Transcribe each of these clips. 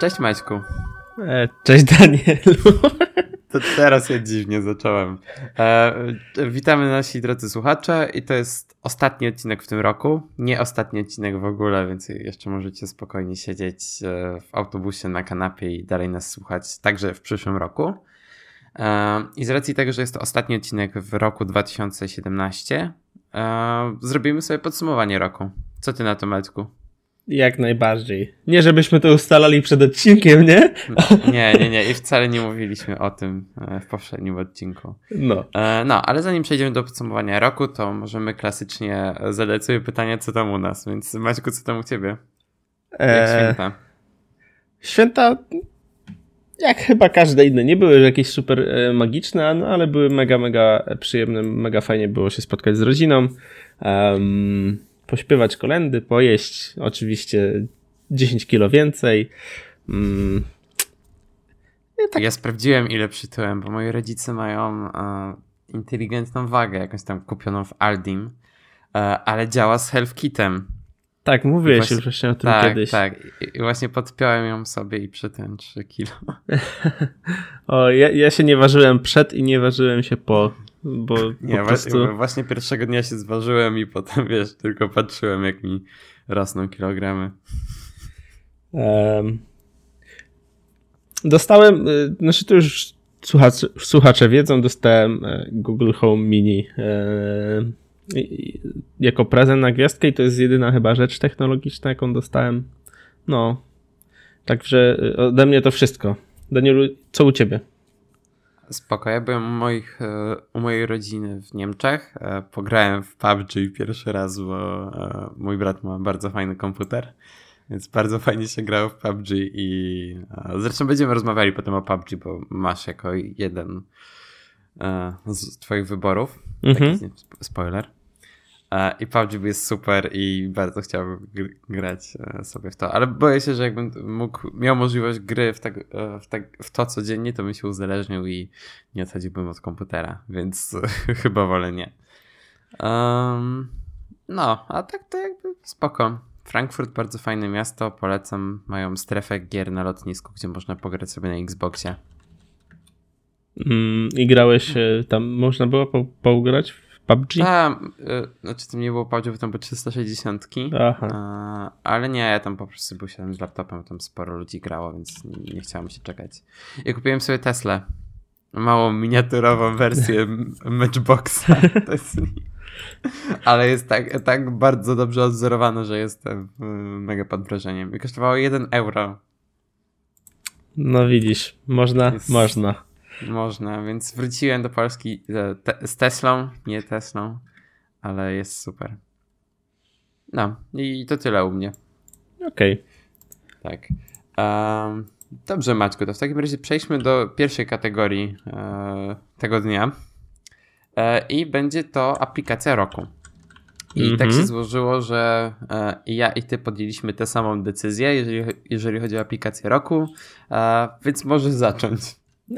Cześć Maćku. E, cześć Danielu. To teraz ja dziwnie zacząłem. E, witamy nasi drodzy słuchacze i to jest ostatni odcinek w tym roku. Nie ostatni odcinek w ogóle, więc jeszcze możecie spokojnie siedzieć e, w autobusie na kanapie i dalej nas słuchać także w przyszłym roku. E, I z racji tego, że jest to ostatni odcinek w roku 2017, e, zrobimy sobie podsumowanie roku. Co ty na to, Maćku? Jak najbardziej. Nie, żebyśmy to ustalali przed odcinkiem, nie? Nie, nie, nie. I wcale nie mówiliśmy o tym e, w poprzednim odcinku. No. E, no, ale zanim przejdziemy do podsumowania roku, to możemy klasycznie zadać sobie pytanie, co tam u nas. Więc Maćku, co tam u ciebie? Jak E, święta? święta, jak chyba każde inne, nie były jakieś super magiczne, no, ale były mega, mega przyjemne, mega fajnie było się spotkać z rodziną, um, pośpiewać kolendy, pojeść oczywiście 10 kilo więcej. Mm, tak. Ja sprawdziłem, ile przytyłem, bo moi rodzice mają e, inteligentną wagę, jakąś tam kupioną w Aldim, e, ale działa z Health Kitem. tak, mówiłeś Właśnie- już właśnie o tym Tak, kiedyś. tak. I właśnie podpiąłem ją sobie i przytyłem 3 kilo. O, ja, ja się nie ważyłem przed i nie ważyłem się po, bo Nie, prostu... właśnie pierwszego dnia się zważyłem i potem, wiesz, tylko patrzyłem, jak mi rosną kilogramy. Em, dostałem, y, znaczy to już słuchacze, słuchacze wiedzą, dostałem e, Google Home Mini e, jako prezent na gwiazdkę i to jest jedyna chyba rzecz technologiczna, jaką dostałem. No, także y, ode mnie to wszystko. Danielu, co u ciebie? Spoko, ja byłem u, moich, e, u mojej rodziny w Niemczech. E, Pograłem w PUBG pierwszy raz, bo e, mój brat ma bardzo fajny komputer, więc bardzo fajnie się grało w PUBG i zresztą będziemy rozmawiali potem o PUBG, bo masz jako jeden z twoich wyborów. Mhm. Taki sp- spoiler. E, I PUBG jest super i bardzo chciałbym gr- grać e, sobie w to, ale boję się, że jakbym mógł, miał możliwość gry w, tak, e, w, tak, w to codziennie, to bym się uzależnił i nie odchodziłbym od komputera, więc chyba wolę nie. Um, no, a tak to jakby spoko. Frankfurt bardzo fajne miasto, polecam. Mają strefę gier na lotnisku, gdzie można pograć sobie na Xboxie. Mm, I grałeś tam, można było po, pougrać w PUBG? Tam, y, znaczy to nie było PUBG, bo tam były 360. Aha. A, ale nie, ja tam po prostu był siadłem z laptopem, tam sporo ludzi grało, więc nie, nie chciałem się czekać. I kupiłem sobie Teslę. Małą miniaturową wersję Matchboxa. Ale jest tak, tak bardzo dobrze odzorowana, że jestem y, mega pod wrażeniem. I kosztowało 1 euro. No widzisz, można, Jest- można. Można, więc wróciłem do Polski e, te, z Teslą, nie Teslą, ale jest super. No, i to tyle u mnie. Okej. Tak. Em, dobrze, Maćku, to w takim razie przejdźmy do pierwszej kategorii e, tego dnia. E, I będzie to aplikacja roku. I Mhm. tak się złożyło, że e, ja i ty podjęliśmy tę samą decyzję, jeżeli, jeżeli chodzi o aplikację roku, e, więc możesz zacząć.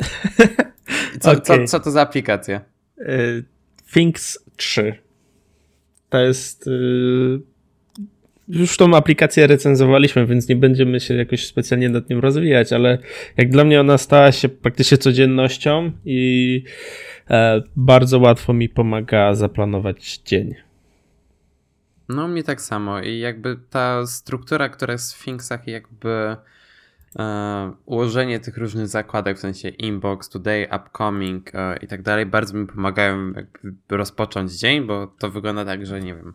Co, co, Okej. co to za aplikacja? Y, Things 3. To jest. y, Już tą aplikację recenzowaliśmy, więc nie będziemy się jakoś specjalnie nad nią rozwijać, ale jak dla mnie ona stała się praktycznie codziennością i e, bardzo łatwo mi pomaga zaplanować dzień. No, mnie tak samo. I jakby ta struktura, która jest w Thingsach, jakby e, ułożenie tych różnych zakładek, w sensie inbox, today, upcoming e, i tak dalej, bardzo mi pomagają rozpocząć dzień, bo to wygląda tak, że nie wiem,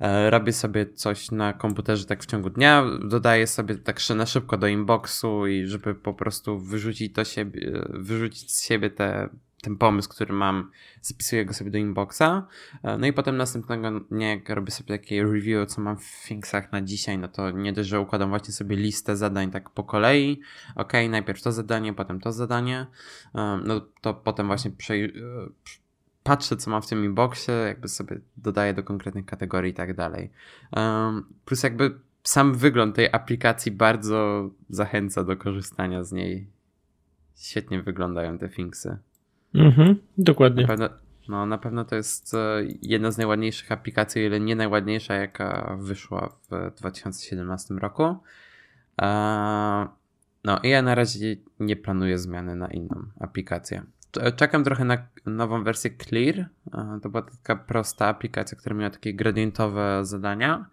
e, robię sobie coś na komputerze tak w ciągu dnia, dodaję sobie tak na szybko do inboxu i żeby po prostu wyrzucić to siebie, wyrzucić z siebie te, ten pomysł, który mam, zapisuję go sobie do inboxa. E, No i potem następnego dnia, jak robię sobie takie review, co mam w Thingsach na dzisiaj, no to nie dość, że układam właśnie sobie listę zadań tak po kolei. Ok, najpierw to zadanie, potem to zadanie. E, No to potem właśnie e, patrzę, co mam w tym inboxie, jakby sobie dodaję do konkretnych kategorii i tak dalej. Plus jakby sam wygląd tej aplikacji bardzo zachęca do korzystania z niej. Świetnie wyglądają te Thingsy. Mhm, dokładnie. Na pewno, no, na pewno to jest e, jedna z najładniejszych aplikacji, o ile nie najładniejsza, jaka wyszła w 2017 roku. E, No i ja na razie nie planuję zmiany na inną aplikację. Czekam trochę na nową wersję Clear. To była taka prosta aplikacja, która miała takie gradientowe zadania.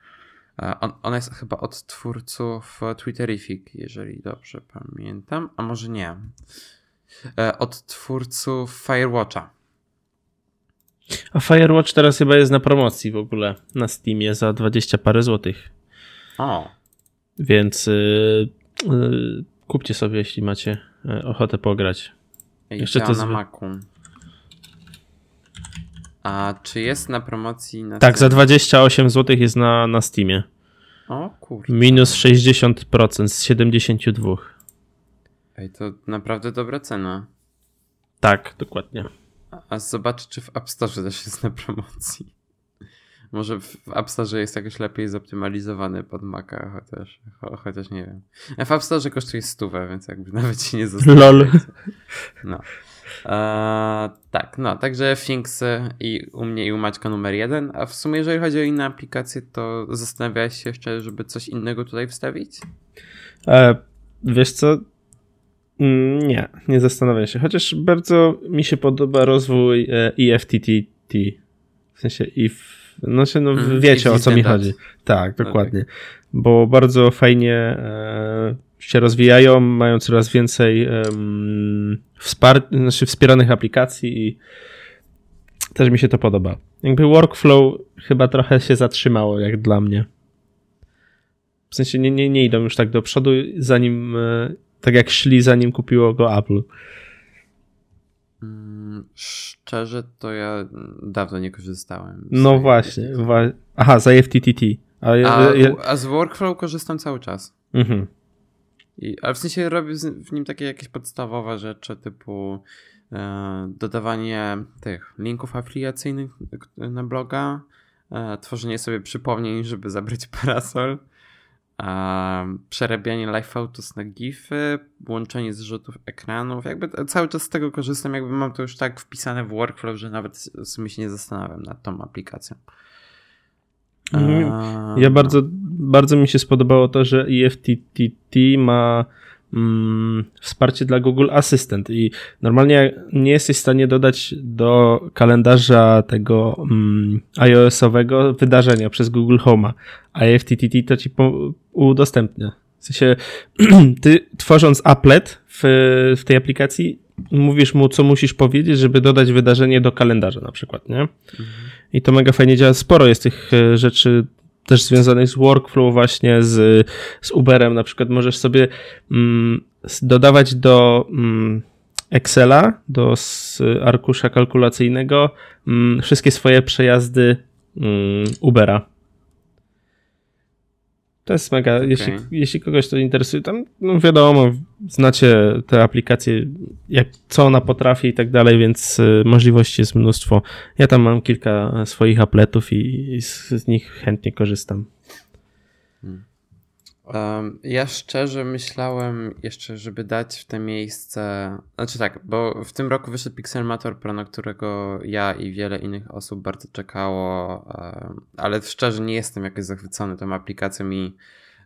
On, ona jest chyba od twórców Twitterific, jeżeli dobrze pamiętam, a może nie. E, od twórców Firewatcha. A Firewatch teraz chyba jest na promocji w ogóle na Steamie za 20 parę złotych. O. Więc yy, yy, kupcie sobie, jeśli macie y, ochotę pograć. Jeszcze to na Macu. A czy jest na promocji na Tak, za 28 zł jest na, na Steamie. O kurde. Minus 60% z 72. Ej, to naprawdę dobra cena. Tak, dokładnie. A, a zobacz, czy w App Store też jest na promocji. Może w App Store jest jakoś lepiej zoptymalizowany pod Maca, chociaż, cho, chociaż nie wiem. W App Store kosztuje stówę, więc jakby nawet się nie zostało. LOL. No. Eee, tak, no, także Finksy i u mnie i u Maćka numer jeden. A w sumie, jeżeli chodzi o inne aplikacje, to zastanawiałeś się jeszcze, żeby coś innego tutaj wstawić? E, wiesz co? Mm, nie, nie zastanawiam się. Chociaż bardzo mi się podoba rozwój EFTTT. W sensie if. No, się, no mm, wiecie o co mi chodzi. Tak, dokładnie. Okay. Bo bardzo fajnie e, się rozwijają, mają coraz więcej um, wspar znaczy wspieranych aplikacji i też mi się to podoba. Jakby workflow chyba trochę się zatrzymało, jak dla mnie. W sensie nie, nie, nie idą już tak do przodu, zanim e, tak jak szli, zanim kupiło go Apple. Mm, szczerze, to ja dawno nie korzystałem. No właśnie. Wa Aha, za FTTT. A, a, a, z Workflow korzystam cały czas. Mhm. I, ale w sensie robię w nim takie jakieś podstawowe rzeczy typu e, dodawanie tych linków afiliacyjnych na bloga, e, tworzenie sobie przypomnień, żeby zabrać parasol, przerabianie live photos na gify, łączenie zrzutów ekranów. Jakby cały czas z tego korzystam, jakby mam to już tak wpisane w workflow, że nawet w sumie się nie zastanawiam nad tą aplikacją. Mhm. Ja bardzo, bardzo mi się spodobało to, że EFTTT ma wsparcie dla Google Assistant i normalnie nie jesteś w stanie dodać do kalendarza tego mm, iOS-owego wydarzenia przez Google Home, a EFTTT to ci udostępnia. W sensie, ty tworząc applet w, w tej aplikacji, mówisz mu, co musisz powiedzieć, żeby dodać wydarzenie do kalendarza na przykład, nie? Mhm. I to mega fajnie działa. Sporo jest tych e, rzeczy też związanych z workflow właśnie, z, z Uberem na przykład. Możesz sobie mm, dodawać do mm, Excela, do arkusza kalkulacyjnego mm, wszystkie swoje przejazdy mm, Ubera. To jest mega, okay. jeśli, jeśli kogoś to interesuje, tam no wiadomo, znacie te aplikacje, jak, co ona potrafi i tak dalej, więc y, możliwości jest mnóstwo. Ja tam mam kilka swoich apletów i, i z, z, nich chętnie korzystam. Um, ja szczerze myślałem jeszcze, żeby dać w te miejsce. Znaczy tak, bo w tym roku wyszedł Pixelmator Pro, na którego ja i wiele innych osób bardzo czekało, um, ale szczerze nie jestem jakoś zachwycony tą aplikacją i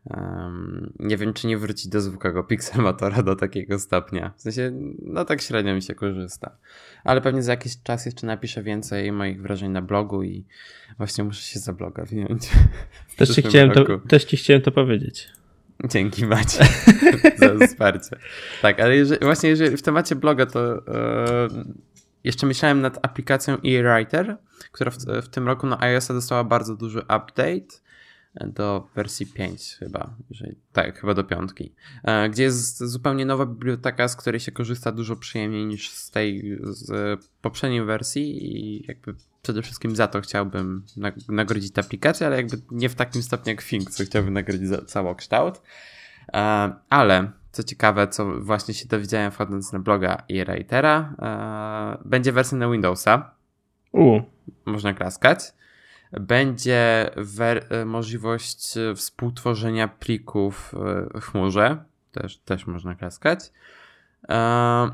um, nie wiem, czy nie wróci do zwykłego Pixelmatora do takiego stopnia. W sensie, no tak średnio mi się korzysta. Ale pewnie za jakiś czas jeszcze napiszę więcej moich wrażeń na blogu i właśnie muszę się za bloga wziąć. Też ci, chciałem to, też ci chciałem to powiedzieć. Dzięki Macie za wsparcie. Tak, ale jeżeli, właśnie jeżeli w temacie bloga, to yy, jeszcze myślałem nad aplikacją e-writer, która w, w, tym roku na iOS dostała bardzo duży update do wersji 5 chyba, jeżeli, tak, chyba do piątki, yy, gdzie jest zupełnie nowa biblioteka, z której się korzysta dużo przyjemniej niż z tej z poprzedniej wersji i jakby przede wszystkim za to chciałbym nagrodzić aplikację, ale jakby nie w takim stopniu jak Fink, co chciałbym nagrodzić za całokształt. E, ale co ciekawe, co właśnie się dowiedziałem wchodząc na bloga i Writera, e, będzie wersja na Windowsa. U. Można klaskać. Będzie e, możliwość współtworzenia plików w chmurze. Też, też można klaskać.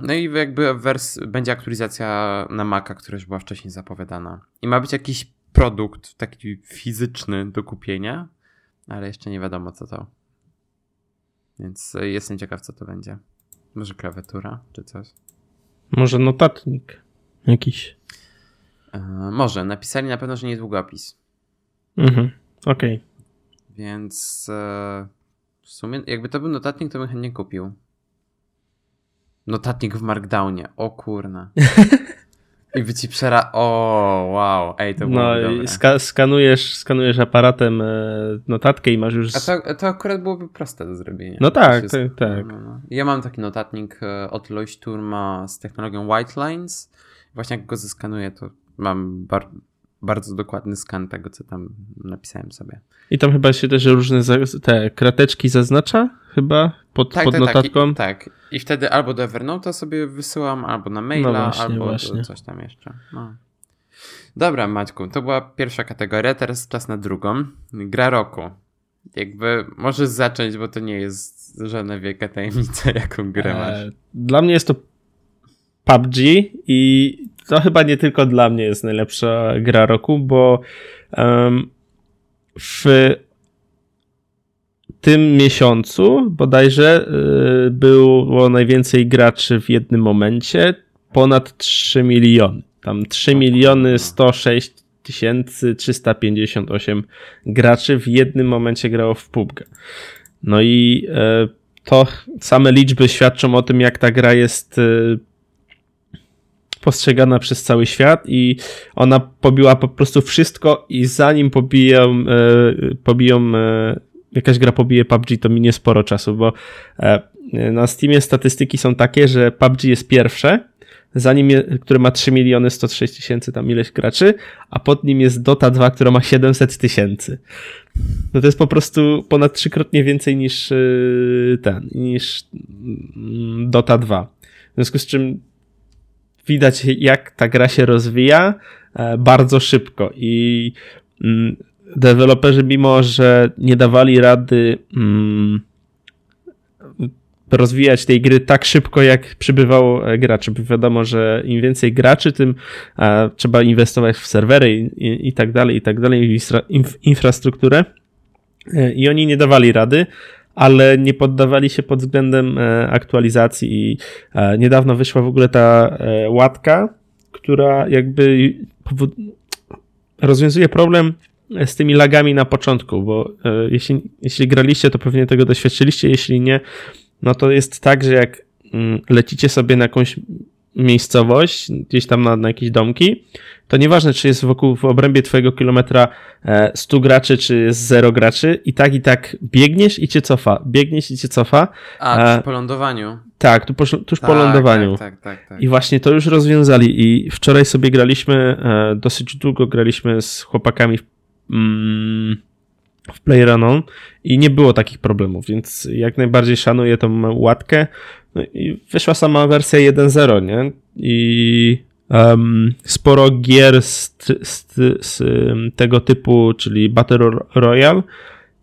No i jakby wers- będzie aktualizacja na Maca, która już była wcześniej zapowiadana. I ma być jakiś produkt taki fizyczny do kupienia, ale jeszcze nie wiadomo co to. Więc e, jestem ciekaw, co to będzie. Może klawiatura, czy coś? Może notatnik jakiś. E, może. Napisali na pewno, że nie długopis. Mhm, okej. Okay. Więc e, w sumie, jakby to był notatnik, to bym chętnie kupił. Notatnik w Markdownie. O kurna. I by ci przera... O, wow. Ej, to było No i ska skanujesz, skanujesz aparatem e, notatkę i masz już... A to, to akurat byłoby proste do zrobienia. No tak, jest... tak, tak. No, no. Ja mam taki notatnik e, od Leuchtturma z technologią White Lines. Właśnie jak go zeskanuję, to mam bar bardzo dokładny skan tego, co tam napisałem sobie. I tam chyba się też różne te krateczki zaznacza chyba pod, tak, pod tak, notatką. Tak i, tak, i wtedy albo do Evernote'a sobie wysyłam, albo na maila, no właśnie, albo właśnie. coś tam jeszcze. No. Dobra, Maćku, to była pierwsza kategoria, teraz czas na drugą. Gra roku. Jakby możesz zacząć, bo to nie jest żadna wielka tajemnica, jaką grę masz. E, dla mnie jest to PUBG i to chyba nie tylko dla mnie jest najlepsza gra roku, bo um, w tym miesiącu bodajże y, było najwięcej graczy w jednym momencie, ponad 3 miliony. Tam 3 miliony 106 tysięcy 358 graczy w jednym momencie grało w PUBG. No i y, to same liczby świadczą o tym, jak ta gra jest y, postrzegana przez cały świat i ona pobiła po prostu wszystko i zanim pobiją, e, pobiją e, jakaś gra pobije PUBG, to minie sporo czasu, bo e, na Steamie statystyki są takie, że PUBG jest pierwsze, zanim je, które ma 3 miliony 106 tysięcy tam ileś graczy, a pod nim jest Dota 2, która ma 700 tysięcy. No to jest po prostu ponad trzykrotnie więcej niż ten, niż mm, Dota 2. W związku z czym widać, jak ta gra się rozwija e, bardzo szybko i mm, deweloperzy, mimo że nie dawali rady mm, rozwijać tej gry tak szybko, jak przybywało e, graczy, bo wiadomo, że im więcej graczy, tym e, trzeba inwestować w serwery i, i, i tak dalej, i tak dalej, w infrastrukturę. I oni nie dawali rady, ale nie poddawali się pod względem e, aktualizacji i e, niedawno wyszła w ogóle ta e, łatka, która jakby rozwiązuje problem z tymi lagami na początku, bo jeśli, jeśli graliście, to pewnie tego doświadczyliście, jeśli nie, no to jest tak, że jak mm, lecicie sobie na jakąś miejscowość, gdzieś tam na, na jakieś domki, to nieważne, czy jest wokół, w obrębie twojego kilometra 100 e, graczy, czy jest 0 graczy, i tak, i tak biegniesz i cię cofa. Biegniesz i cię cofa. A, tuż po lądowaniu. Tak, tu po, tuż tak, po lądowaniu. Tak, tak, tak, tak, I właśnie to już rozwiązali i wczoraj sobie graliśmy, e, dosyć długo graliśmy z chłopakami w, mm, w PlayerUnknown i nie było takich problemów, więc jak najbardziej szanuję tą łatkę. No i wyszła sama wersja 1.0, nie? I um, sporo gier z, z, z, tego typu, czyli Battle Royale,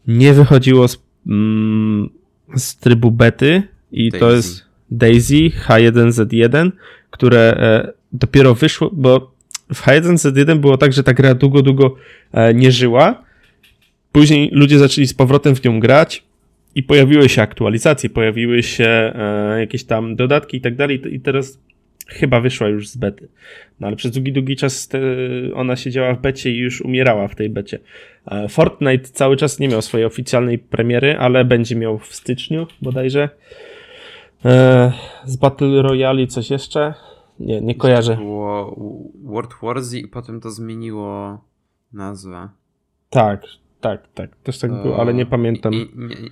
nie wychodziło z, mm, z trybu bety i Daisy. to jest Daisy H1Z1, które e, dopiero wyszło, bo w H1Z1 było tak, że ta gra długo, długo e, nie żyła. Później ludzie zaczęli z powrotem w nią grać i pojawiły się aktualizacje, pojawiły się e, jakieś tam dodatki i tak dalej i teraz chyba wyszła już z bety. No ale przez długi, długi czas te, ona siedziała w becie i już umierała w tej becie. E, Fortnite cały czas nie miał swojej oficjalnej premiery, ale będzie miał w styczniu bodajże. E, z Battle Royale coś jeszcze? Nie, nie kojarzę. Było World War Z i potem to zmieniło nazwę. Tak, tak, tak. Też tak było, ale nie pamiętam.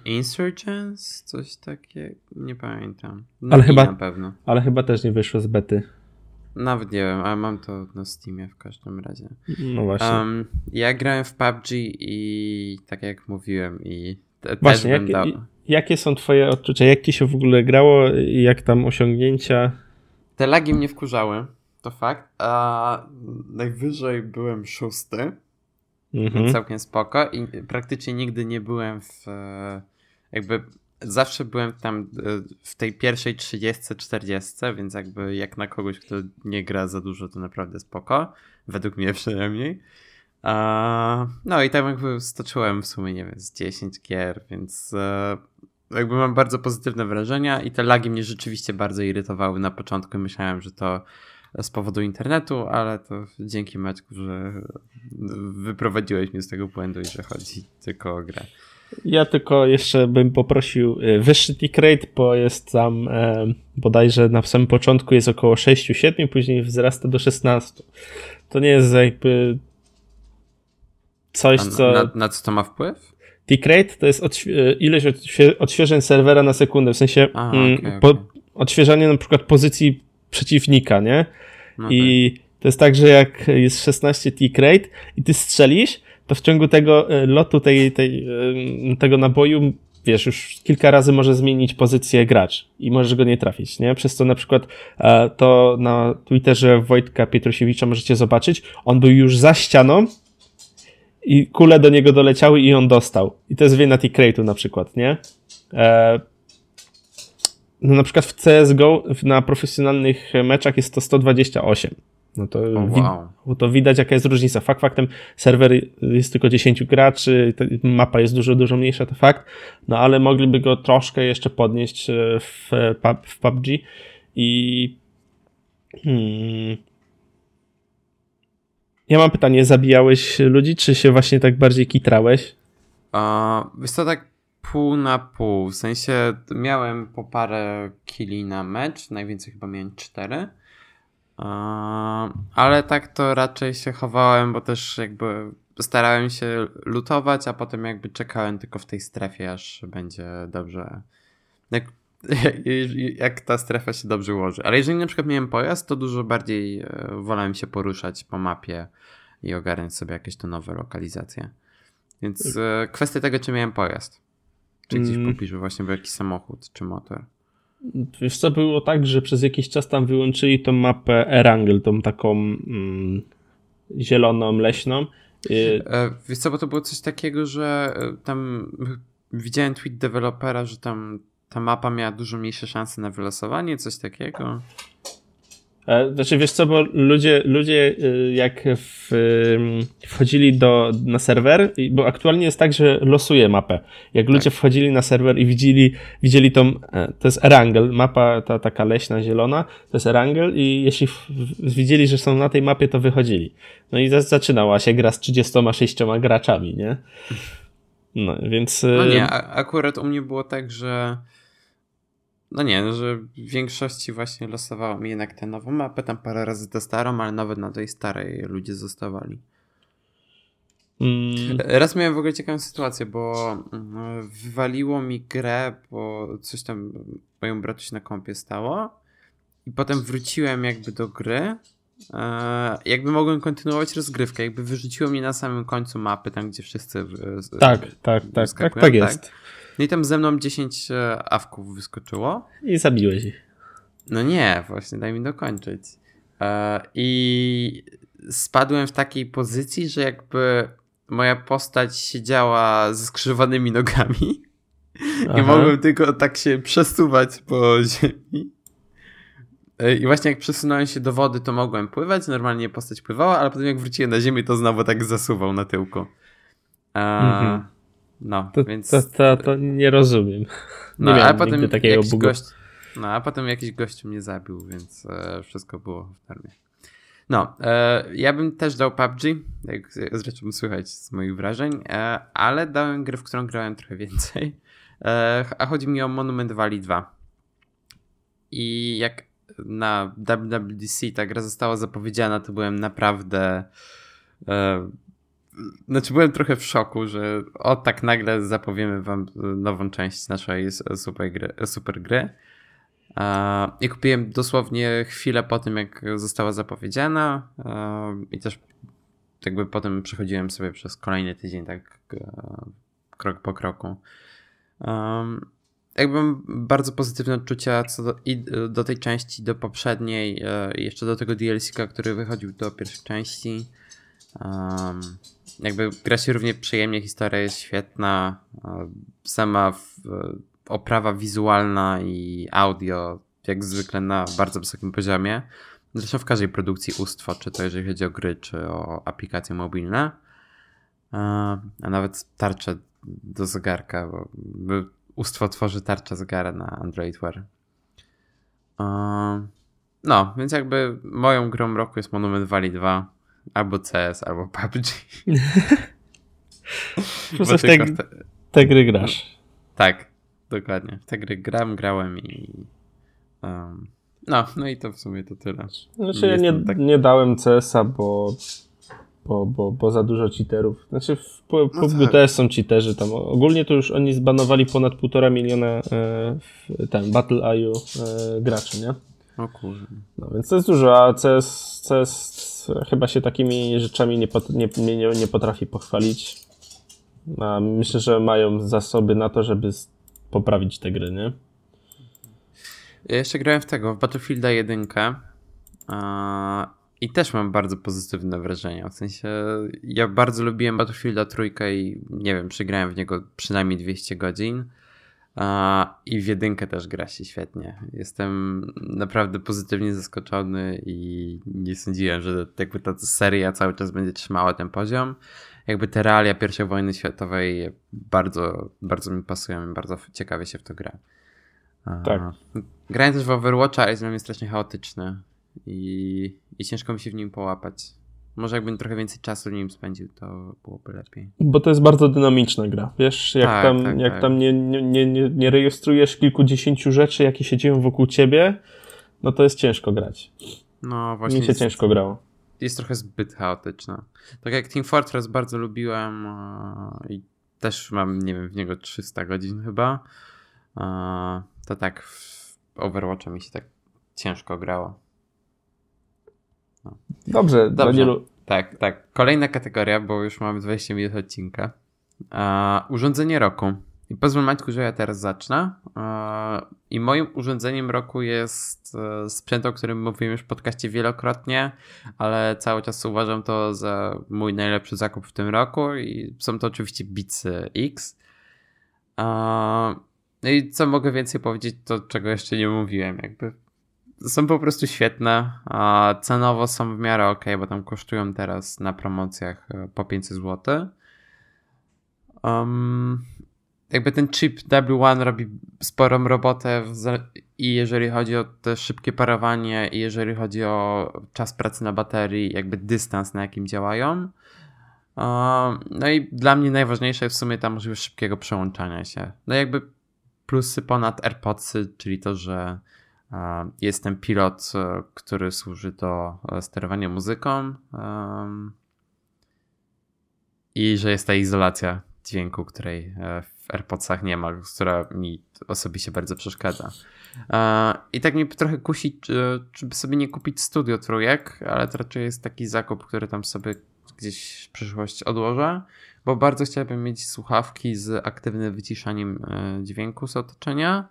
Insurgents? Coś takiego? Nie pamiętam. No ale chyba, na pewno. Ale chyba też nie wyszło z bety. Nawet nie wiem, ale mam to na Steamie w każdym razie. No właśnie. Um, ja grałem w PUBG i tak jak mówiłem i te, właśnie, jak, dał... jakie są twoje odczucia? Jak ci się w ogóle grało i jak tam osiągnięcia? Te lagi mnie wkurzały, to fakt. A najwyżej byłem szósty Mhm. Całkiem spoko i praktycznie nigdy nie byłem w e, jakby zawsze byłem tam e, w tej pierwszej 30-40, więc jakby jak na kogoś, kto nie gra za dużo, to naprawdę spoko. Według mnie przynajmniej. no i tam jakby stoczyłem w sumie, nie wiem, z 10 gier, więc jakby mam bardzo pozytywne wrażenia i te lagi mnie rzeczywiście bardzo irytowały na początku. Myślałem, że to z powodu internetu, ale to dzięki Maćku, że wyprowadziłeś mnie z tego błędu i że chodzi tylko o grę. Ja tylko jeszcze bym poprosił y, wyższy tick rate, bo jest tam e, bodajże na samym początku jest około 6-7, później wzrasta do 16. To nie jest jakby coś, co... Na, na co to ma wpływ? Tick rate to jest odświe ilość odświe odświeżeń serwera na sekundę, w sensie A, okay, mm, po, odświeżanie na przykład pozycji przeciwnika, nie? No I tak. to jest tak, że jak jest 16 tick rate i ty strzelisz, to w ciągu tego e, lotu tej, tej, e, tego naboju wiesz, już kilka razy może zmienić pozycję gracz i możesz go nie trafić, nie? Przez to na przykład e, to na Twitterze Wojtka Pietrosiewicza możecie zobaczyć, on był już za ścianą i kule do niego doleciały i on dostał. I to jest wina T-Crate'u na przykład, nie? No na przykład w CSGO na profesjonalnych meczach jest to 128. No to, oh, wow. to widać, jaka jest różnica. Fakt faktem, serwer jest tylko 10 graczy, mapa jest dużo, dużo mniejsza, to fakt, no ale mogliby go troszkę jeszcze podnieść e, w, w PUBG i hmm, ja mam pytanie, zabijałeś ludzi, czy się właśnie tak bardziej kitrałeś? Uh, wiesz co, tak pół na pół, w sensie miałem po parę killi na mecz, najwięcej chyba miałem cztery, ale tak to raczej się chowałem, bo też jakby starałem się lutować, a potem jakby czekałem tylko w tej strefie, aż będzie dobrze. Jak, jak ta strefa się dobrze ułoży. Ale jeżeli na przykład miałem pojazd, to dużo bardziej e, wolałem się poruszać po mapie i ogarnąć sobie jakieś to nowe lokalizacje. Więc e, kwestia tego, czy miałem pojazd. Czy gdzieś mm. właśnie był jakiś samochód, czy motor. Wiesz co, było tak, że przez jakiś czas tam wyłączyli tą mapę Erangel, tą taką mm, zieloną, leśną. E, wiesz co, bo to było coś takiego, że e, tam widziałem tweet dewelopera, że tam ta mapa miała dużo mniejsze szanse na wylosowanie, coś takiego. E, znaczy, wiesz co, bo ludzie, ludzie y, jak w, wchodzili do, na serwer, bo aktualnie jest tak, że losuje mapę. Jak tak. ludzie wchodzili na serwer i widzieli, widzieli tą, e, to jest Erangel, mapa ta taka leśna, zielona, to jest Erangel i jeśli w, widzieli, że są na tej mapie, to wychodzili. No i zaczynała się gra z 36 graczami, nie? No, więc... No nie, akurat u mnie było tak, że no nie, no, że w większości właśnie losowało mi jednak tę nową mapę, tam parę razy tę starą, ale nawet na tej starej ludzie zostawali. Mm. Raz miałem w ogóle ciekawą sytuację, bo mm, wywaliło mi grę, bo coś tam moją bratuś na kompie stało i potem wróciłem jakby do gry e, jakby mogłem kontynuować rozgrywkę, jakby wyrzuciło mnie na samym końcu mapy, tam gdzie wszyscy tak, tak, tak, tak, tak jest. No i tam ze mną 10 e, awków wyskoczyło. I zabiłeś ich. No nie, właśnie, daj mi dokończyć. E, I spadłem w takiej pozycji, że jakby moja postać siedziała ze skrzyżowanymi nogami. Aha. I mogłem tylko tak się przesuwać po ziemi. E, I właśnie jak przesunąłem się do wody, to mogłem pływać, normalnie postać pływała, ale potem jak wróciłem na ziemię, to znowu tak zasuwał na tyłku. Mhm. No, to, więc... To, to, to nie rozumiem. No, nie a potem takiego jakiś gość, No, a potem jakiś gościu mnie zabił, więc e, wszystko było w normie. No, e, ja bym też dał PUBG, jak zresztą słychać z moich wrażeń, e, ale dałem grę, w którą grałem trochę więcej. E, a chodzi mi o Monument Valley 2. I jak na WWDC ta gra została zapowiedziana, to byłem naprawdę e, znaczy byłem trochę w szoku, że o tak nagle zapowiemy wam nową część naszej super gry. Super gry. I kupiłem dosłownie chwilę po tym, jak została zapowiedziana i też jakby potem przechodziłem sobie przez kolejny tydzień tak e, krok po kroku. Jakby mam bardzo pozytywne odczucia co do, i do tej części, do poprzedniej, e, jeszcze do tego DLC, który wychodził do pierwszej części. Um, jakby gra się równie przyjemnie, historia jest świetna, sama w, oprawa wizualna i audio jak zwykle na bardzo wysokim poziomie. Zresztą w każdej produkcji ustwo, czy to jeżeli chodzi o gry, czy o aplikacje mobilne. A nawet tarcze do zegarka, bo Ustwo tworzy tarczę Zagara na Android Wear. No, więc jakby moją grą roku jest Monument Valley 2, albo CS, albo PUBG. Po prostu w te, te... gry grasz. Tak, dokładnie. W te gry gram, grałem i um, no, no i to w sumie to tyle. Znaczy ja nie, tak... nie dałem CS-a, bo, bo, bo, bo za dużo cheaterów. Znaczy w PUBG no tak. też są cheaterzy tam. Ogólnie to już oni zbanowali ponad półtora miliona e, w ten Battle.io e, graczy, nie? O kurde. No więc to jest dużo, a CS, CS chyba się takimi rzeczami nie, pot, nie, nie, nie potrafi pochwalić. A myślę, że mają zasoby na to, żeby poprawić te gry, nie? Ja jeszcze grałem w tego, w Battlefielda 1 i też mam bardzo pozytywne wrażenia. W sensie, ja bardzo lubiłem Battlefielda trójkę i nie wiem, przegrałem w niego przynajmniej 200 godzin. I w jedynkę też gra się świetnie. Jestem naprawdę pozytywnie zaskoczony i nie sądziłem, że jakby ta seria cały czas będzie trzymała ten poziom. Jakby te realia I wojny światowej bardzo, bardzo mi pasują i bardzo ciekawie się w to gra. Tak. Grałem też w Overwatcha, jest dla mnie strasznie chaotyczny i, i ciężko mi się w nim połapać. Może jakbym trochę więcej czasu nim spędził, to byłoby lepiej. Bo to jest bardzo dynamiczna gra. Wiesz, jak tak, tam, tak, jak tak. tam nie, nie, nie, nie rejestrujesz kilkudziesięciu rzeczy, jakie się dzieją wokół ciebie, no to jest ciężko grać. No właśnie. Mi się jest, ciężko grało. Jest trochę zbyt chaotyczna. Tak jak Team Fortress bardzo lubiłem i też mam, nie wiem, w niego 300 godzin chyba, to tak w Overwatcha mi się tak ciężko grało. No. Dobrze, Dobrze. Danielu. Tak, tak. Kolejna kategoria, bo już mamy 20 minut odcinka. urządzenie roku. I pozwól Maćku, że ja teraz zacznę. I moim urządzeniem roku jest e, sprzęt, o którym mówiłem już w podcaście wielokrotnie, ale cały czas uważam to za mój najlepszy zakup w tym roku i są to oczywiście Beats X. No i co mogę więcej powiedzieć, to czego jeszcze nie mówiłem, jakby są po prostu świetne, cenowo są w miarę ok, bo tam kosztują teraz na promocjach e, po 500 zł. Um, jakby ten chip W1 robi sporą robotę i jeżeli chodzi o te szybkie parowanie i jeżeli chodzi o czas pracy na baterii, jakby dystans na jakim działają. No i dla mnie najważniejsza jest w sumie ta możliwość szybkiego przełączania się. No jakby plusy ponad AirPodsy, czyli to, że jest ten pilot, e, który służy do e, sterowania muzyką i że jest ta izolacja dźwięku, której e, w AirPodsach nie ma, która mi osobiście bardzo przeszkadza. I tak mnie trochę kusi, żeby sobie nie kupić studio trójek, ale to raczej jest taki zakup, który tam sobie gdzieś w przyszłość odłożę, bo bardzo chciałbym mieć słuchawki z aktywnym wyciszaniem dźwięku z otoczenia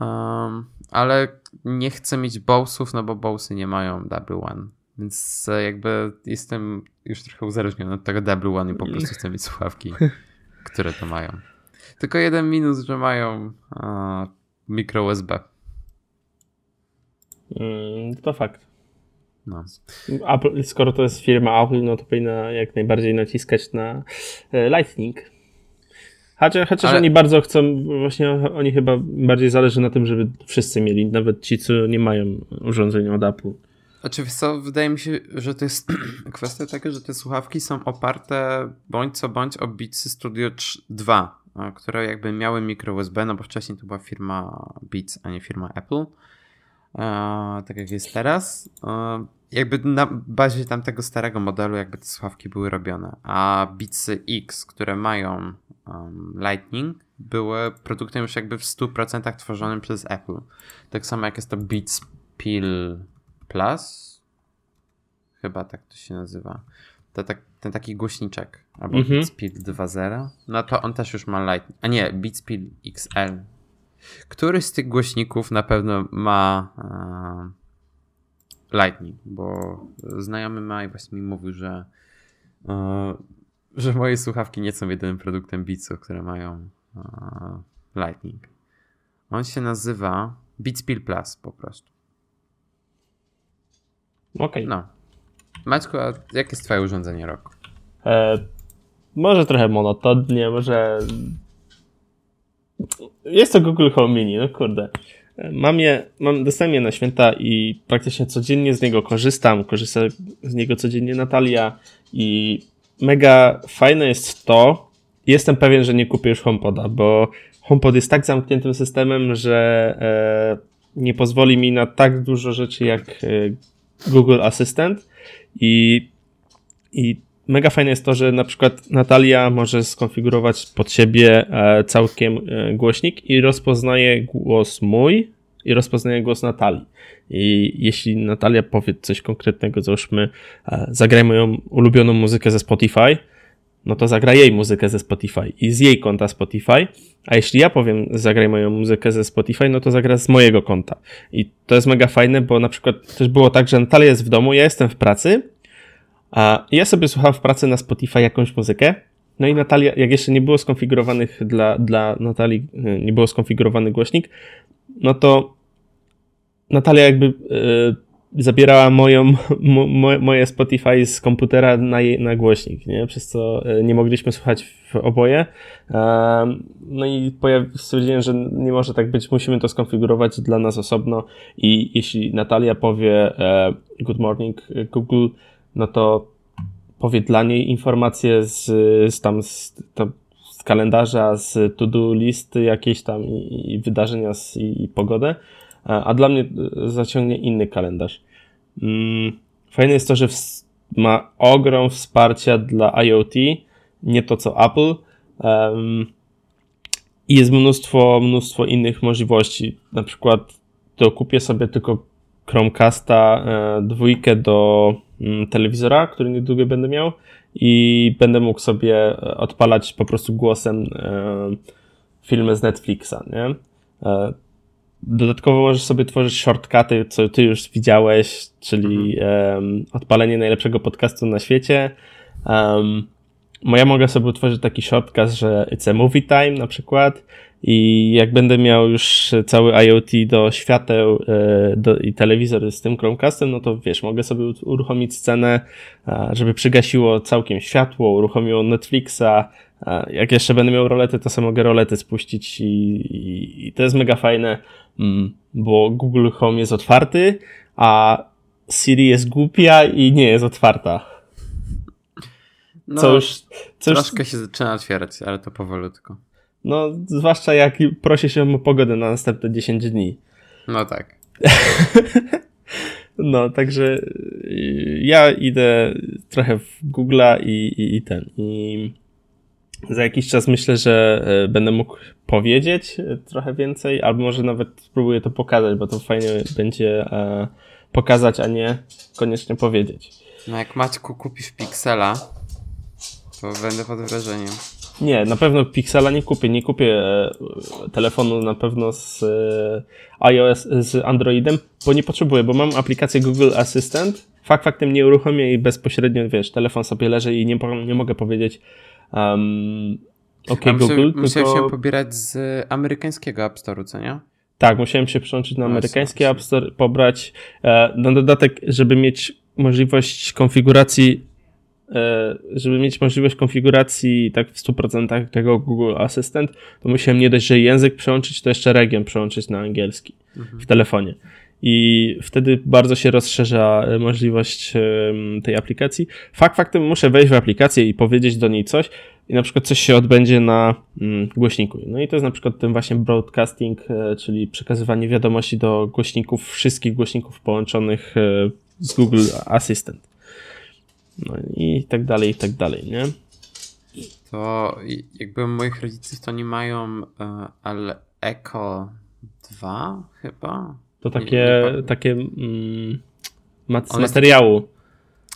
Um, ale nie chcę mieć Bowsów, no bo Bowsy nie mają Double One. Więc jakby jestem już trochę uzależniony od tego Double One i po prostu chcę mieć słuchawki, które to mają. Tylko jeden minus, że mają mikro USB. Mm, to fakt. No. Apple, skoro to jest firma Apple, no to powinna jak najbardziej naciskać na e, Lightning. Chociaż, chociaż Ale... oni bardzo chcą, właśnie oni chyba bardziej zależy na tym, żeby wszyscy mieli, nawet ci, co nie mają urządzenia od Apple. Oczywiście, co, wydaje mi się, że to jest kwestia taka, że te słuchawki są oparte bądź co bądź o Beatsy Studio 2, które jakby miały mikro USB, no bo wcześniej to była firma Beats, a nie firma Apple. Tak jak jest teraz. Jakby na bazie tamtego starego modelu jakby te słuchawki były robione, a Beatsy X, które mają um, Lightning, były produktem już jakby w 100% tworzonym przez Apple. Tak samo jak jest to Beats Pill Plus, chyba tak to się nazywa. To tak, ten taki głośniczek, albo mhm. Beats Pill 2.0, no to on też już ma Lightning, a nie, Beats Pill XL. Któryś z tych głośników na pewno ma Lightning, bo znajomy ma i właśnie mi mówił, że, e, że moje słuchawki nie są jedynym produktem Beatsów, które mają e, Lightning. On się nazywa Beats Pill Plus po prostu. Okej. Okay. No. Maćku, a jakie jest twoje urządzenie roku? E, może trochę monotonnie, może jest to Google Home Mini, no kurde. Mam je, mam, dostałem je na święta i praktycznie codziennie z niego korzystam. Korzysta z niego codziennie Natalia i mega fajne jest to, jestem pewien, że nie kupię już HomePoda, bo HomePod jest tak zamkniętym systemem, że e, nie pozwoli mi na tak dużo rzeczy jak e, Google Assistant i, i mega fajne jest to, że na przykład Natalia może skonfigurować pod siebie e, całkiem e, głośnik i rozpoznaje głos mój i rozpoznaje głos Natalii. I jeśli Natalia powie coś konkretnego, załóżmy, e, zagraj moją ulubioną muzykę ze Spotify, no to zagra jej muzykę ze Spotify i z jej konta Spotify, a jeśli ja powiem zagraj moją muzykę ze Spotify, no to zagra z mojego konta. I to jest mega fajne, bo na przykład też było tak, że Natalia jest w domu, ja jestem w pracy, a ja sobie słucham w pracy na Spotify jakąś muzykę, no i Natalia, jak jeszcze nie było skonfigurowanych dla, dla Natalii, e, nie było skonfigurowany głośnik, no to Natalia jakby e, zabierała moją, mo, moje Spotify z komputera na, jej, na głośnik, nie? przez co e, nie mogliśmy słuchać w oboje. No i stwierdziłem, że nie może tak być, musimy to skonfigurować dla nas osobno i jeśli Natalia powie good morning Google, no to powie dla niej informacje z, z tam z, to, z kalendarza, z to-do listy jakieś tam i, i wydarzenia z, i, i, pogodę, a, a, dla mnie e, zaciągnie inny kalendarz. Mm, fajne jest to, że w, ma ogrom wsparcia dla IoT, nie to co Apple. Um, I jest mnóstwo, mnóstwo innych możliwości. Na przykład to kupię sobie tylko Chromecasta e, dwójkę do telewizora, który niedługo będę miał i będę mógł sobie odpalać po prostu głosem e, filmy z Netflixa, nie? E, dodatkowo możesz sobie tworzyć shortcuty, co ty już widziałeś, czyli um, odpalenie najlepszego podcastu na świecie. Um, ja mogę sobie utworzyć taki shortcut, że it's a movie time na przykład i jak będę miał już cały IoT do świateł e, do, i telewizor z tym Chromecastem, no to wiesz, mogę sobie uruchomić scenę, żeby przygasiło całkiem światło, uruchomiło Netflixa. Jak jeszcze będę miał rolety, to sobie mogę rolety spuścić i, i, i to jest mega fajne, mm, bo Google Home jest otwarty, a Siri jest głupia i nie jest otwarta. No, co już, co troszkę już... się zaczyna otwierać, ale to powolutku. No, zwłaszcza jak prosi się o pogodę na następne 10 dni. No tak. no, także y, ja idę trochę w Google'a i, i, i ten. I za jakiś czas myślę, że y, będę mógł powiedzieć y, trochę więcej, albo może nawet spróbuję to pokazać, bo to fajnie będzie e, pokazać, a nie koniecznie powiedzieć. No jak Maćku kupisz Pixela, to będę pod wrażeniem. Nie, na pewno Pixela nie kupię. Nie kupię e, telefonu na pewno z e, iOS, z Androidem, bo nie potrzebuję, bo mam aplikację Google Assistant. Fakt faktem nie uruchomię i bezpośrednio, wiesz, telefon sobie leży i nie, nie mogę powiedzieć um, OK Google. Musiałem tylko... się pobierać z amerykańskiego App Store'u, co nie? Tak, musiałem się przełączyć na amerykański App Store, pobrać e, na dodatek, żeby mieć możliwość konfiguracji żeby mieć możliwość konfiguracji tak w 100% tego Google Assistant, to musiałem nie dość, że język przełączyć, to jeszcze region przełączyć na angielski mhm. w telefonie. I wtedy bardzo się rozszerza e, możliwość tej aplikacji. Fakt faktem muszę wejść w aplikację i powiedzieć do niej coś i na przykład coś się odbędzie na mm, głośniku. No i to jest na przykład ten właśnie broadcasting, e, czyli przekazywanie wiadomości do głośników, wszystkich głośników połączonych z Google Assistant. No i tak dalej, i tak dalej, nie? To jakby moich rodziców to nie mają, ale Echo 2 chyba? To takie, nie, nie takie mm, mat materiału.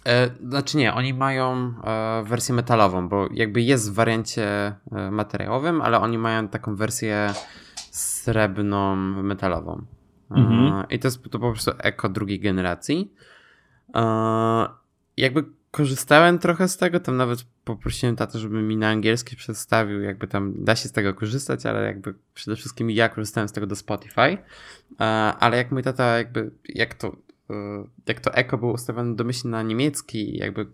E, znaczy nie, oni mają e, wersję metalową, bo jakby jest w wariancie e, materiałowym, ale oni mają taką wersję srebrną, metalową. Mhm. I to jest to po prostu Echo drugiej generacji. Jakby korzystałem trochę z tego, tam nawet poprosiłem tatę, żeby mi na angielski przedstawił, jakby tam da się z tego korzystać, ale jakby przede wszystkim ja korzystałem z tego do Spotify, e, ale jak mój tata jakby, jak to jak to Echo było ustawione domyślnie na niemiecki jakby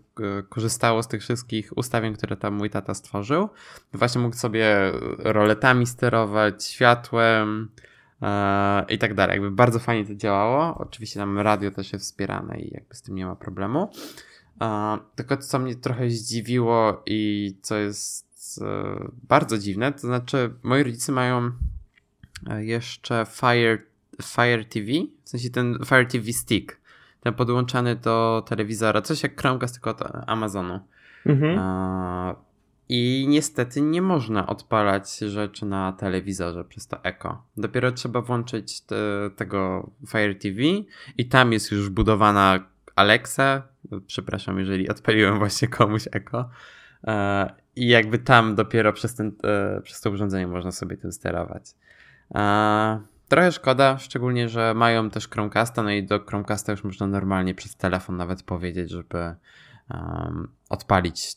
korzystało z tych wszystkich ustawień, które tam mój tata stworzył, właśnie mógł sobie roletami sterować, światłem, i tak dalej. Jakby bardzo fajnie to działało. Oczywiście tam radio też jest wspierane i jakby z tym nie ma problemu. Tylko co mnie trochę zdziwiło i co jest e, bardzo dziwne, to znaczy moi rodzice mają e, jeszcze Fire, Fire TV, w sensie ten Fire TV Stick, ten podłączany do telewizora, coś jak Chromecast tylko od Amazonu. Mhm. I niestety nie można odpalać rzeczy na telewizorze przez to Echo. Dopiero trzeba włączyć te, tego Fire TV i tam jest już wbudowana Alexa. Przepraszam, jeżeli odpaliłem właśnie komuś Echo. E, I jakby tam dopiero przez, ten, e, przez to urządzenie można sobie tym sterować. E, trochę szkoda, szczególnie, że mają też Chromecasta, no i do Chromecasta już można normalnie przez telefon nawet powiedzieć, żeby um, odpalić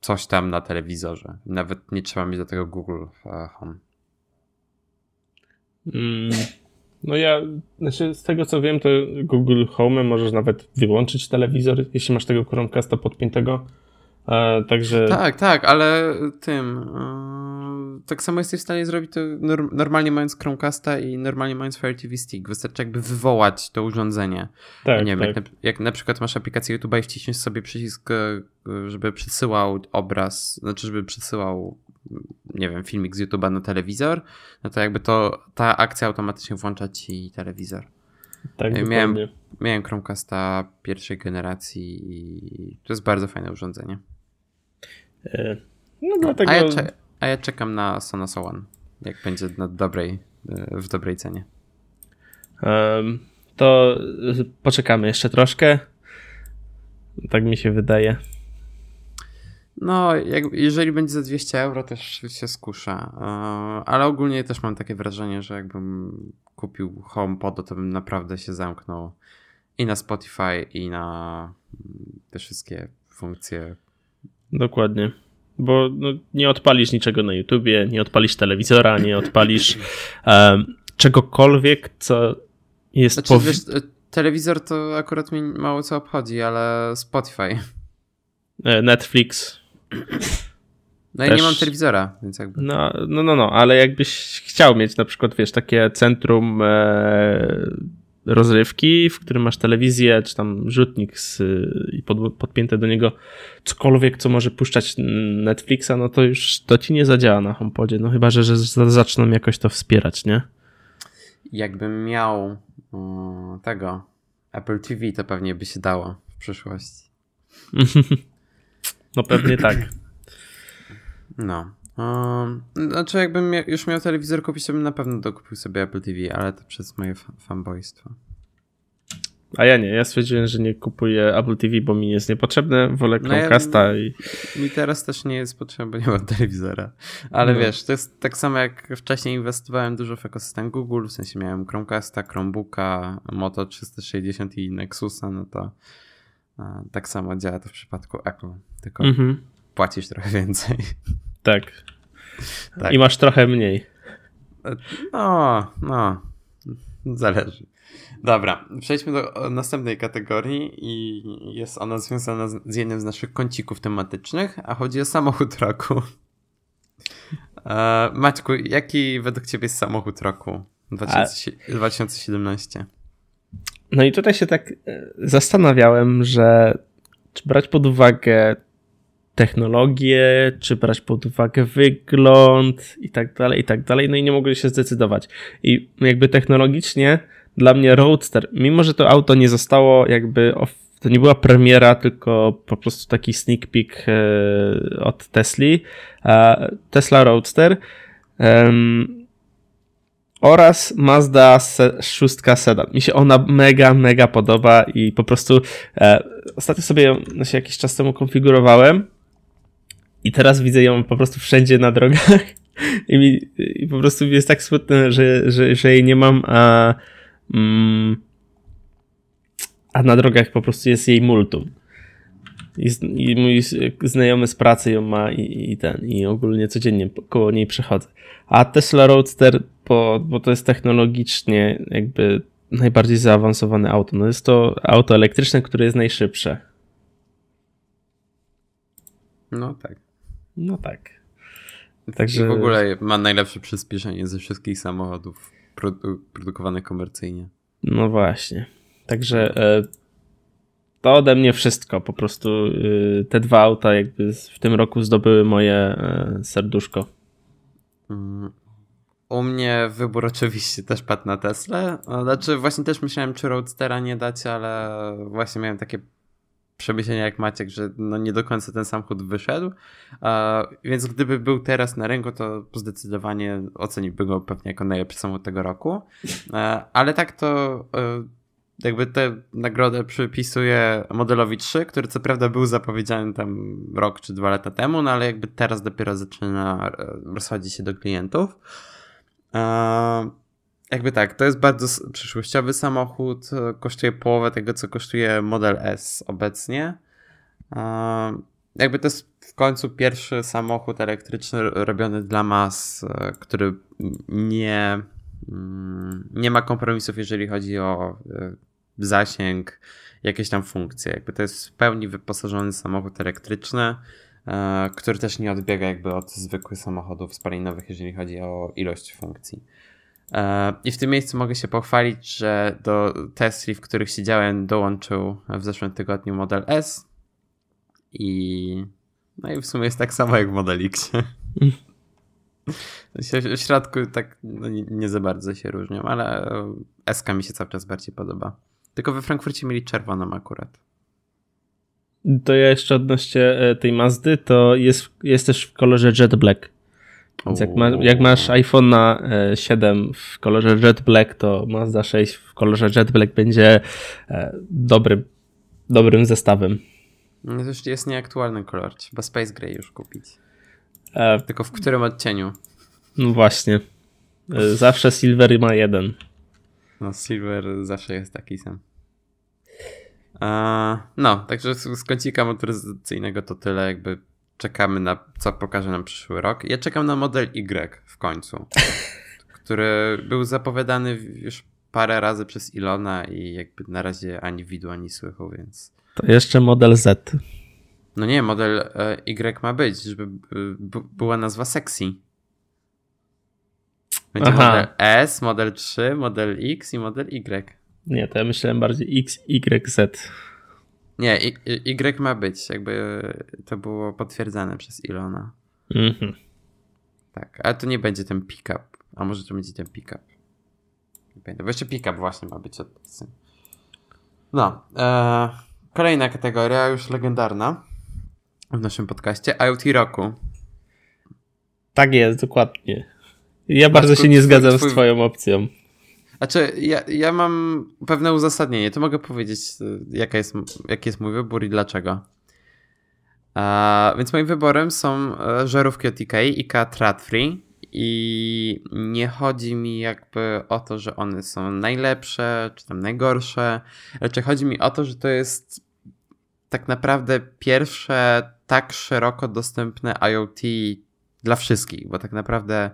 coś tam na telewizorze. Nawet nie trzeba mieć do tego Google Home. Mm, no ja, znaczy z tego co wiem, to Google Home możesz nawet wyłączyć telewizor, jeśli masz tego Chromecasta podpiętego. E, także... Tak, tak, ale tym. Yy, tak samo jesteś w stanie zrobić to normalnie mając Chromecasta i normalnie mając Fire TV Stick. Wystarczy jakby wywołać to urządzenie. Tak, nie tak. wiem, jak na, jak na przykład masz aplikację YouTube i wciśniesz sobie przycisk, e, żeby przesyłał obraz, znaczy żeby przesyłał nie wiem, filmik z YouTube'a na telewizor, no to jakby to ta akcja automatycznie włącza ci telewizor. Tak, miałem, miałem Chromecasta pierwszej generacji i to jest bardzo fajne urządzenie. E, no dlatego... a, ja a ja czekam na Sonos One, jak będzie na dobrej, e, w dobrej cenie. Um, to poczekamy jeszcze troszkę. Tak mi się wydaje. No, jak, jeżeli będzie za 200 euro, też się skuszę. E, ale ogólnie też mam takie wrażenie, że jakbym kupił HomePod, to bym naprawdę się zamknął i na Spotify, i na te wszystkie funkcje. Dokładnie. Bo no, nie odpalisz niczego na YouTubie, nie odpalisz telewizora, nie odpalisz um, czegokolwiek, co jest. Znaczy, powi- wiesz, telewizor to akurat mi mało co obchodzi, ale Spotify. E, Netflix. No Też... i nie mam telewizora, więc jakby. No, no, no, no, ale jakbyś chciał mieć na przykład, wiesz, takie centrum e, rozrywki, w którym masz telewizję, czy tam rzutnik z, i pod, podpięte do niego cokolwiek, co może puszczać Netflixa, no to już to ci nie zadziała na HomePodzie, no chyba, że, że zaczną jakoś to wspierać, nie? Jakbym miał um, tego Apple TV, to pewnie by się dało w przyszłości. no pewnie tak. No. Um, znaczy, jakbym już miał telewizor kupić, to bym na pewno dokupił sobie Apple TV, ale to przez moje fanboystwo. A ja nie, ja stwierdziłem, że nie kupuję Apple TV, bo mi jest niepotrzebne, wolę Chromecasta no ja, i... Mi teraz też nie jest potrzebne, bo nie mam telewizora. Ale no. wiesz, to jest tak samo jak wcześniej inwestowałem dużo w ekosystem Google, w sensie miałem Chromecasta, Chromebooka, Moto 360 i Nexusa, no to tak samo działa to w przypadku Apple, tylko mhm. płacisz trochę więcej. Tak. tak. I masz trochę mniej. No, no. Zależy. Dobra, przejdźmy do następnej kategorii i jest ona związana z jednym z naszych kącików tematycznych, a chodzi o samochód roku. E, Maćku, jaki według ciebie jest samochód roku 2017? No i tutaj się tak e, zastanawiałem, że czy brać pod uwagę technologię, czy brać pod uwagę wygląd i tak dalej, i tak dalej. No i nie mogłem się zdecydować. I jakby technologicznie dla mnie Roadster, mimo że to auto nie zostało jakby, to nie była premiera, tylko po prostu taki sneak peek e, od Tesli, Tesla Roadster oraz Mazda 6 Sedan. Mi się ona mega, mega podoba i po prostu e, ostatnio sobie ją jakiś czas temu konfigurowałem i teraz widzę ją po prostu wszędzie na drogach i, mi, i po prostu jest tak smutne, że, że, że jej nie mam, a, mm, a na drogach po prostu jest jej multum. I, I, mój znajomy z pracy ją ma i, i, ten, i ogólnie codziennie koło niej przechodzę. A Tesla Roadster, bo, bo to jest technologicznie jakby najbardziej zaawansowane auto? No jest to auto elektryczne, które jest najszybsze. No tak. No tak. Także... I w ogóle ma najlepsze przyspieszenie ze wszystkich samochodów produ produkowanych komercyjnie. No właśnie. Także e, to ode mnie wszystko. Po prostu e, te dwa auta jakby w tym roku zdobyły moje e, serduszko. U mnie wybór oczywiście też padł na Tesla. Znaczy właśnie też myślałem, czy Roadstera nie dać, ale właśnie miałem takie przemyślenia jak Maciek, że no nie do końca ten samochód wyszedł. Więc gdyby był teraz na rynku, to zdecydowanie oceniłbym go pewnie jako najlepszy samochód tego roku. Ale tak to e, jakby tę nagrodę przypisuje modelowi 3, który co prawda był zapowiedziany tam rok czy dwa lata temu, no ale jakby teraz dopiero zaczyna e, rozchodzić się do klientów. Jakby tak, to jest bardzo przyszłościowy samochód, e, kosztuje połowę tego, co kosztuje Model S obecnie. Jakby to jest w końcu pierwszy samochód elektryczny robiony dla mas, e, który nie, mm, nie ma kompromisów, jeżeli chodzi o e, zasięg, jakieś tam funkcje. Jakby to jest w pełni wyposażony samochód elektryczny, który też nie odbiega jakby od zwykłych samochodów spalinowych, jeżeli chodzi o ilość funkcji. E, I w tym miejscu mogę się pochwalić, że do Tesli, w których siedziałem, dołączył w zeszłym tygodniu model S. I no i w sumie jest tak samo jak w Model X. W środku tak no nie, nie, za bardzo się różnią, ale SK mi się cały czas bardziej podoba. Tylko we Frankfurcie mieli czerwoną akurat. To ja jeszcze odnośnie e, tej Mazdy, to jest, jest też w kolorze Jet Black. Więc jak, ma, jak masz iPhone na 7 w kolorze Jet Black, to Mazda 6 w kolorze Jet Black będzie e, dobrym, dobrym zestawem. No to już jest nieaktualny kolor, trzeba Space Gray już kupić. E, Tylko w którym odcieniu? No właśnie. E, zawsze Silver ma jeden. No Silver zawsze jest taki sam. No, także z kącika motoryzacyjnego to tyle jakby czekamy na co pokaże nam przyszły rok. Ja czekam na model Y w końcu, który był zapowiadany już parę razy przez Ilona i jakby na razie ani widu, ani słychu, więc... To jeszcze model Z. No nie, model e, Y ma być, żeby e, była nazwa sexy. Będzie Aha. model S, model 3, model X i model Y. Nie, to ja myślałem bardziej X, Y, Z. Nie, y, y ma być, jakby to było potwierdzone przez Ilona. Mhm. Tak, ale to nie będzie ten pick-up. A może to będzie ten pick-up. Nie pamiętam, bo jeszcze pick-up właśnie ma być od No, e, kolejna kategoria, już legendarna w naszym podcaście, IoT roku. Tak jest, dokładnie. Ja bardzo się nie zgadzam twój... z twoją opcją. Znaczy, ja, ja mam pewne uzasadnienie. To mogę powiedzieć, jaka jest, jaki jest mój wybór i dlaczego. A, więc moim wyborem są e, żarówki od IKEA, IKEA Trat Free. I nie chodzi mi jakby o to, że one są najlepsze, czy tam najgorsze. Raczej chodzi mi o to, że to jest tak naprawdę pierwsze tak szeroko dostępne IoT dla wszystkich, bo tak naprawdę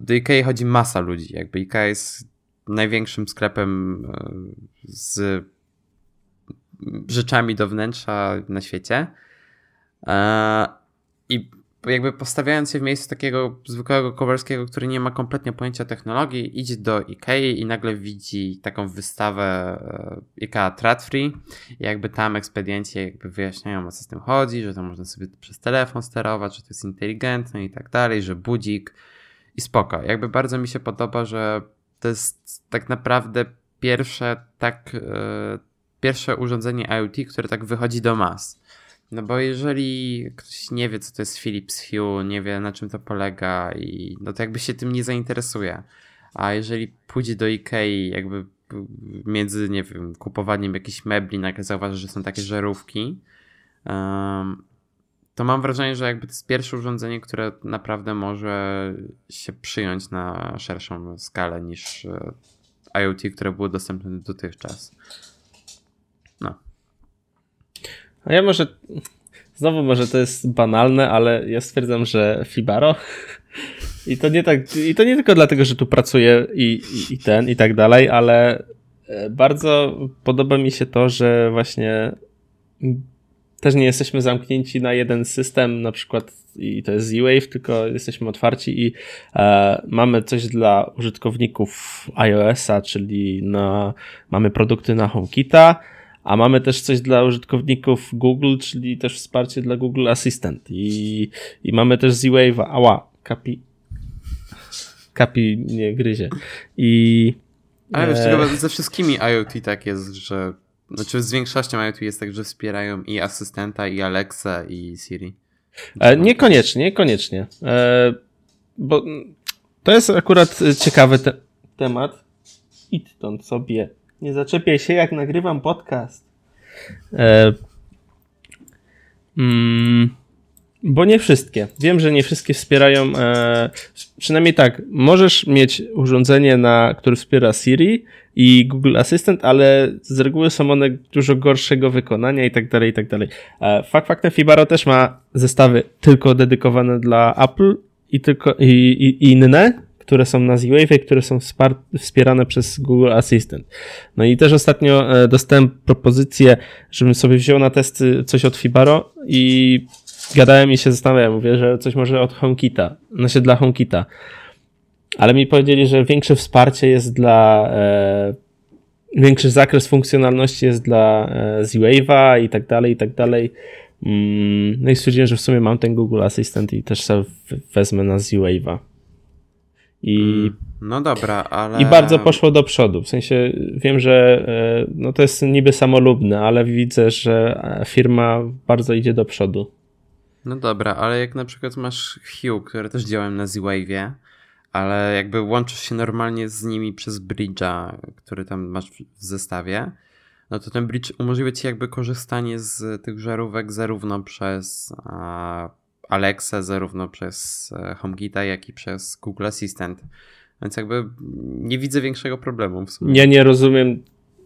do IKEA chodzi masa ludzi. Jakby IKEA jest największym sklepem e, z rzeczami do wnętrza na świecie. E, I jakby postawiając się w miejscu takiego zwykłego Kowalskiego, który nie ma kompletnie pojęcia technologii, idzie do Ikei i nagle widzi taką wystawę Ikea Tradfree jakby tam ekspedienci jakby wyjaśniają o co z tym chodzi, że to można sobie przez telefon sterować, że to jest inteligentne i tak dalej, że budzik i spoko. Jakby bardzo mi się podoba, że to jest tak naprawdę pierwsze tak, e, pierwsze urządzenie IoT, które tak wychodzi do mas. No bo jeżeli ktoś nie wie, co to jest Philips Hue, nie wie na czym to polega i no to jakby się tym nie zainteresuje. A jeżeli pójdzie do Ikei jakby między, nie wiem, kupowaniem jakichś mebli, nagle zauważy, że są takie żarówki, um, to mam wrażenie, że jakby to jest pierwsze urządzenie, które naprawdę może się przyjąć na szerszą skalę niż e, IoT, które było dostępne dotychczas. No. A ja może, znowu może to jest banalne, ale ja stwierdzam, że Fibaro I to nie tak, i to nie tylko dlatego, że tu pracuję i, i, i ten, i tak dalej, ale e, bardzo podoba mi się to, że właśnie też nie jesteśmy zamknięci na jeden system, na przykład i to jest Z-Wave, tylko jesteśmy otwarci i e, mamy coś dla użytkowników iOS-a, czyli na, mamy produkty na HomeKita, a mamy też coś dla użytkowników Google, czyli też wsparcie dla Google Assistant. I, i mamy też Z-Wave'a, ała, kapi, kapi nie gryzie. I ale e... ze wszystkimi IoT tak jest, że znaczy z większością IoT jest tak, że wspierają i asystenta, i Alexa, i Siri. E, niekoniecznie, niekoniecznie. E, bo to jest akurat ciekawy te temat. Stąd sobie. Nie zaczepiaj się, jak nagrywam podcast. E, mm, bo nie wszystkie. Wiem, że nie wszystkie wspierają. E, przynajmniej tak, możesz mieć urządzenie, na, które wspiera Siri i Google Assistant, ale z reguły są one dużo gorszego wykonania i tak dalej, i tak dalej. E, fakt faktem Fibaro też ma zestawy tylko dedykowane dla Apple i tylko i, i, i inne, które są na Z-Wave, które są wspierane przez Google Assistant. No i też ostatnio e, dostałem propozycję, żebym sobie wziął na testy coś od Fibaro i gadałem i się zastanawiałem, mówię, że coś może od HomeKita, znaczy dla HomeKita. Ale mi powiedzieli, że większe wsparcie jest dla, e, większy zakres funkcjonalności jest dla e, Z-Wave'a i tak dalej, i tak dalej. Mm, no i stwierdziłem, że w sumie mam ten Google Assistant i też sobie wezmę na Z-Wave'a. I, mm, no dobra, ale. I bardzo poszło do przodu. W sensie wiem, że e, no to jest niby samolubne, ale widzę, że firma bardzo idzie do przodu. No dobra, ale jak na przykład masz Hue, które też działają na Z-Wave'ie, ale jakby łączysz się normalnie z nimi przez bridge'a, który tam masz w zestawie, no to ten bridge umożliwia ci jakby korzystanie z tych żarówek zarówno przez Alexa, zarówno przez e, HomeKita, jak i przez Google Assistant. Więc jakby nie widzę większego problemu w sumie. Ja nie rozumiem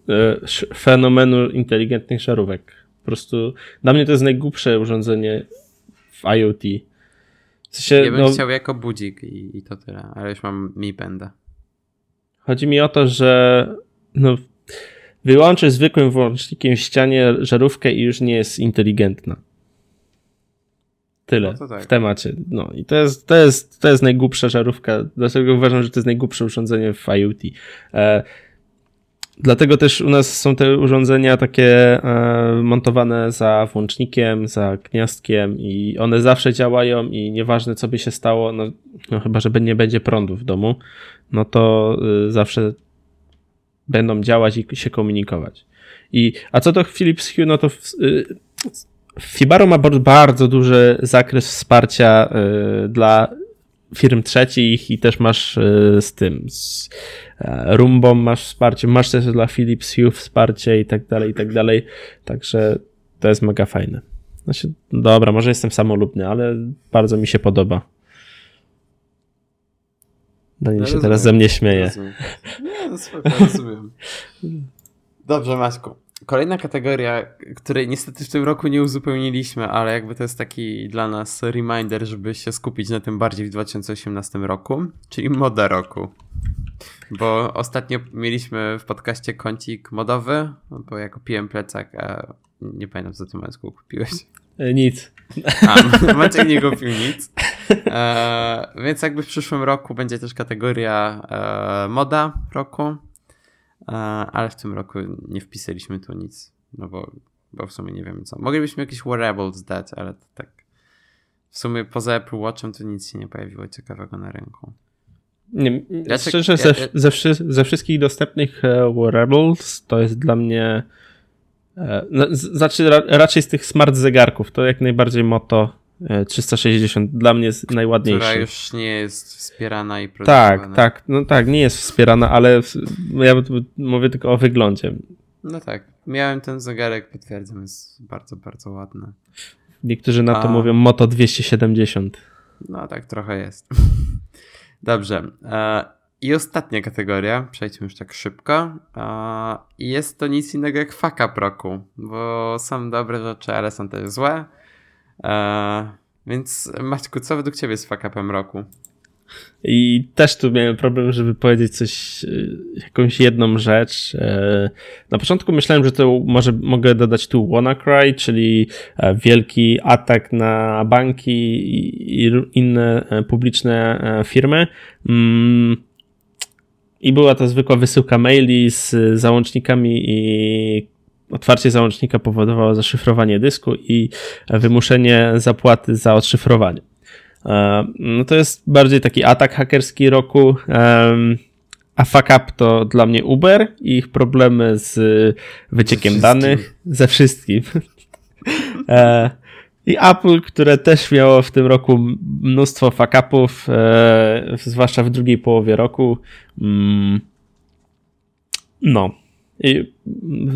e, fenomenu inteligentnych żarówek. Po prostu dla mnie to jest najgłupsze urządzenie w IoT. W sensie, ja bym no, chciał jako budzik i, i, to tyle, ale już mam Mi Benda. Chodzi mi o to, że no, wyłączysz zwykłym włącznikiem w ścianie żarówkę i już nie jest inteligentna. Tyle no tak. w temacie. No i to jest, to, jest, to jest najgłupsza żarówka, dlatego uważam, że to jest najgłupsze urządzenie w IoT. E, Dlatego też u nas są te urządzenia takie e, montowane za włącznikiem, za gniazdkiem i one zawsze działają i nieważne co by się stało, no, no chyba, że nie będzie prądu w domu, no to y, zawsze będą działać i się komunikować. I, a co do Philips Hue, no to y, Fibaro ma bardzo duży zakres wsparcia y, dla firm trzecich i też masz e, z tym, z e, Rumbą masz wsparcie, masz też dla Philips Hue wsparcie i tak dalej, i tak dalej. Także to jest mega fajne. Znaczy, dobra, może jestem samolubny, ale bardzo mi się podoba. Daniel no, się rozumiem, teraz ze mnie śmieje. Rozumiem. Nie, no spoko, rozumiem. Dobrze, Maćku. Kolejna kategoria, której niestety w tym roku nie uzupełniliśmy, ale jakby to jest taki dla nas reminder, żeby się skupić na tym bardziej w 2018 roku, czyli moda roku. Bo ostatnio mieliśmy w podcaście kącik modowy, bo ja kupiłem plecak, a nie pamiętam co ty Maćku kupiłeś. E, nic. A, Maciek nie kupił nic. E, więc jakby w przyszłym roku będzie też kategoria e, moda roku ale w tym roku nie wpisaliśmy tu nic, no bo, bo w sumie nie wiemy co. Moglibyśmy jakieś wearables dać, ale to tak w sumie poza Apple Watchem to nic się nie pojawiło ciekawego na rynku. Nie, ja szczerze, ze, ze, ze, wszystkich dostępnych e, wearables to jest dla mnie e, znaczy raczej z tych smart zegarków to jak najbardziej Moto 360 e, dla mnie jest najładniejszy. Która już nie jest wspierana i produkowana. Tak, tak, no tak, nie jest wspierana, ale ja mówię tylko o wyglądzie. No tak, miałem ten zegarek, potwierdzam, jest bardzo, bardzo ładny. Niektórzy na to A... mówią Moto 270. No tak, trochę jest. Dobrze. E, I ostatnia kategoria, przejdźmy już tak szybko. E, jest to nic innego jak faka proku, bo są dobre rzeczy, ale są też złe. E, więc Maćku, co według ciebie jest fuck roku? I też tu miałem problem, żeby powiedzieć coś, y, jakąś jedną rzecz. E, na początku myślałem, że to może mogę dodać tu WannaCry, czyli e, wielki atak na banki i inne e, publiczne firmy. Mm, I była to zwykła wysyłka maili z załącznikami i otwarcie załącznika powodowało zaszyfrowanie dysku i wymuszenie zapłaty za odszyfrowanie. E, no to jest bardziej taki atak hakerski roku. A fuck up to dla mnie Uber i ich problemy z wyciekiem ze danych ze wszystkim. E, I Apple, które też miało w tym roku mnóstwo fuck upów, e, zwłaszcza w drugiej połowie roku. Mm, no. I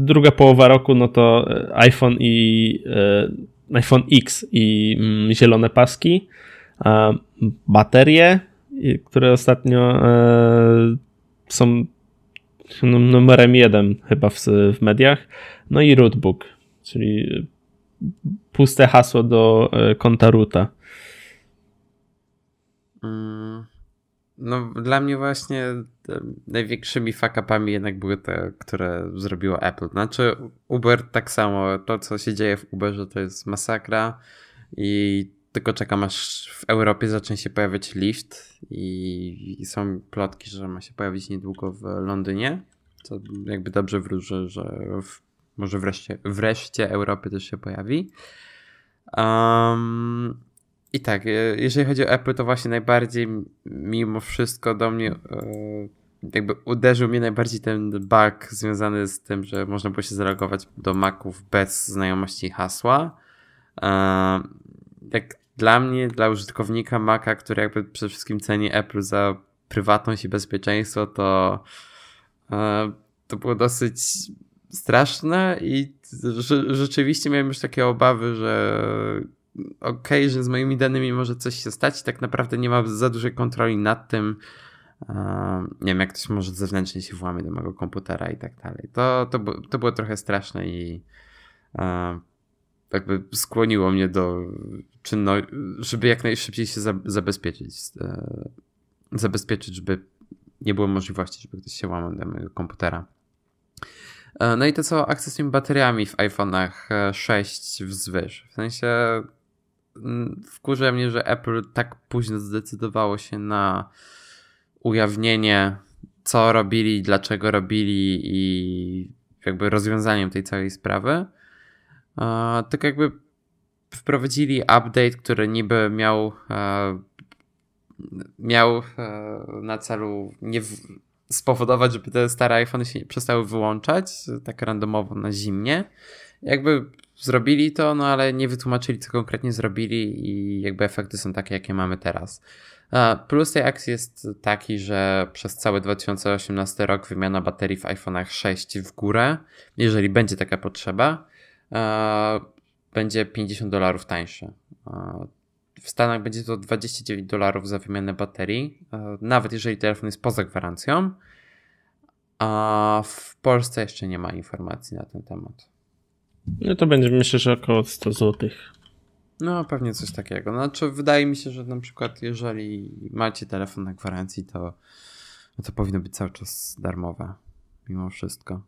druga połowa roku, no to iPhone i iPhone X i mm, zielone paski baterie, które ostatnio e, są numerem jeden chyba w, w mediach, no i rootbook, czyli puste hasło do e, konta roota. No, dla mnie właśnie największymi fuck-upami jednak były te, które zrobiło Apple. Znaczy, Uber tak samo. To, co się dzieje w Uberze, to jest masakra i tylko czekam aż w Europie zacznie się pojawiać lift i, i są plotki, że ma się pojawić niedługo w Londynie, co jakby dobrze wróży, że w, może wreszcie, wreszcie Europy też się pojawi. Um, I tak, e, jeżeli chodzi o Apple, to właśnie najbardziej mimo wszystko do mnie e, jakby uderzył mnie najbardziej ten bug związany z tym, że można było się zalogować do Maców bez znajomości hasła. Jak dla mnie, dla użytkownika Maca, który jakby przede wszystkim ceni Apple za prywatność i bezpieczeństwo, to e, to było dosyć straszne i rzeczywiście miałem już takie obawy, że okay, że z moimi danymi może coś się stać, tak naprawdę nie ma za dużej kontroli nad tym, e, nie wiem, jak ktoś może zewnętrznie się włamie do mojego komputera i tak dalej. To, to, to było trochę straszne i e, jakby skłoniło mnie do czynno, żeby jak najszybciej się zabezpieczyć. E, zabezpieczyć, żeby nie było możliwości, żeby ktoś się łamał do mojego komputera. No i to co tymi bateriami w iPhone'ach 6 e, wzwyż. W sensie wkurza mnie, że Apple tak późno zdecydowało się na ujawnienie, co robili, dlaczego robili i jakby rozwiązaniem tej całej sprawy. Tak jakby wprowadzili update, który niby miał e, miał e, na celu nie w, spowodować, żeby te stare iPhony się przestały wyłączać tak randomowo na zimnie. Jakby zrobili to, no ale nie wytłumaczyli, co konkretnie zrobili i jakby efekty są takie, jakie mamy teraz. Plus tej akcji jest taki, że przez cały 2018 rok wymiana baterii w iPhone'ach 6 w górę, jeżeli będzie taka potrzeba będzie 50 dolarów tańsze. W Stanach będzie to 29 dolarów za wymianę baterii, nawet jeżeli telefon jest poza gwarancją. A w Polsce jeszcze nie ma informacji na ten temat. No to będzie myślę, że około 100 zł. No, pewnie coś takiego. Znaczy, wydaje mi się, że na przykład, jeżeli macie telefon na gwarancji, to, to powinno być cały czas darmowe, mimo wszystko.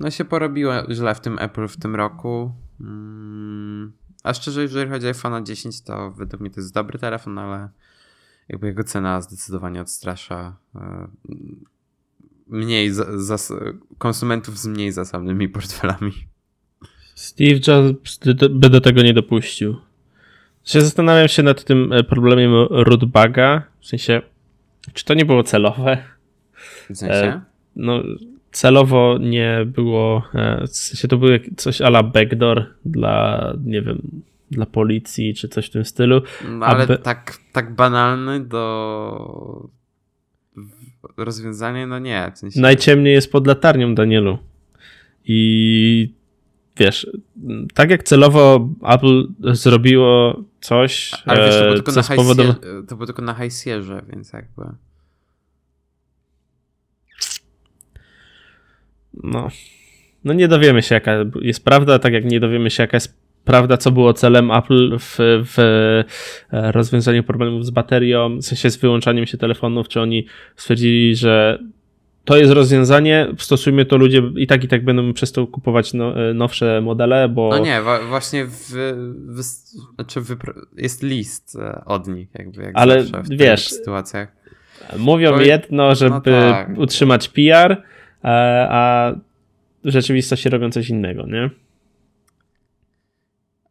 No się porobiło źle w tym Apple w tym roku. Mm, a szczerze, jeżeli chodzi o iPhone 10, to według mnie to jest dobry telefon, ale jakby jego cena zdecydowanie odstrasza mniej konsumentów z mniej zasobnymi portfelami. Steve Jobs by do tego nie dopuścił. Się zastanawiam się nad tym e, problemem rootbaga, w sensie, czy to nie było celowe? W sensie? E, no, celowo nie było, e, w sensie to był coś ala backdoor dla, nie wiem, dla policji czy coś w tym stylu. No, ale aby... tak, tak banalny do rozwiązania, no nie. W sensie... Najciemniej jest pod latarnią, Danielu. I wiesz, tak jak celowo Apple zrobiło coś, ale wiesz, to było e, tylko, na, spowodowa... to było tylko na high więc jakby... no, no nie dowiemy się, jaka jest prawda, tak jak nie dowiemy się, jaka jest prawda, co było celem Apple w, w e, rozwiązaniu problemów z baterią, w sensie z wyłączaniem się telefonów, czy oni stwierdzili, że to jest rozwiązanie, stosujmy to ludzie i tak i tak będą przez to kupować no, e, nowsze modele, bo... No nie, właśnie znaczy jest list e, od nich, jakby jak Ale w wiesz, sytuacjach. Mówią to... jedno, no żeby no tak. utrzymać PR, a w rzeczywistości robią coś innego, nie?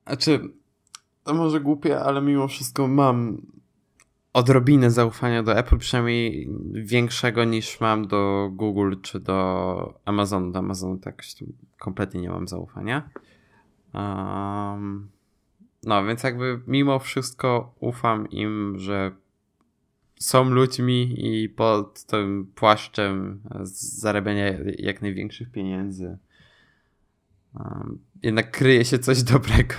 Znaczy, to może głupie, ale mimo wszystko mam odrobinę zaufania do Apple, przynajmniej większego niż mam do Google czy do Amazonu. Do Amazonu tak kompletnie nie mam zaufania. Um, no, więc jakby mimo wszystko ufam im, że są ludźmi i pod tym płaszczem zarabiania jak największych pieniędzy jednak kryje się coś dobrego.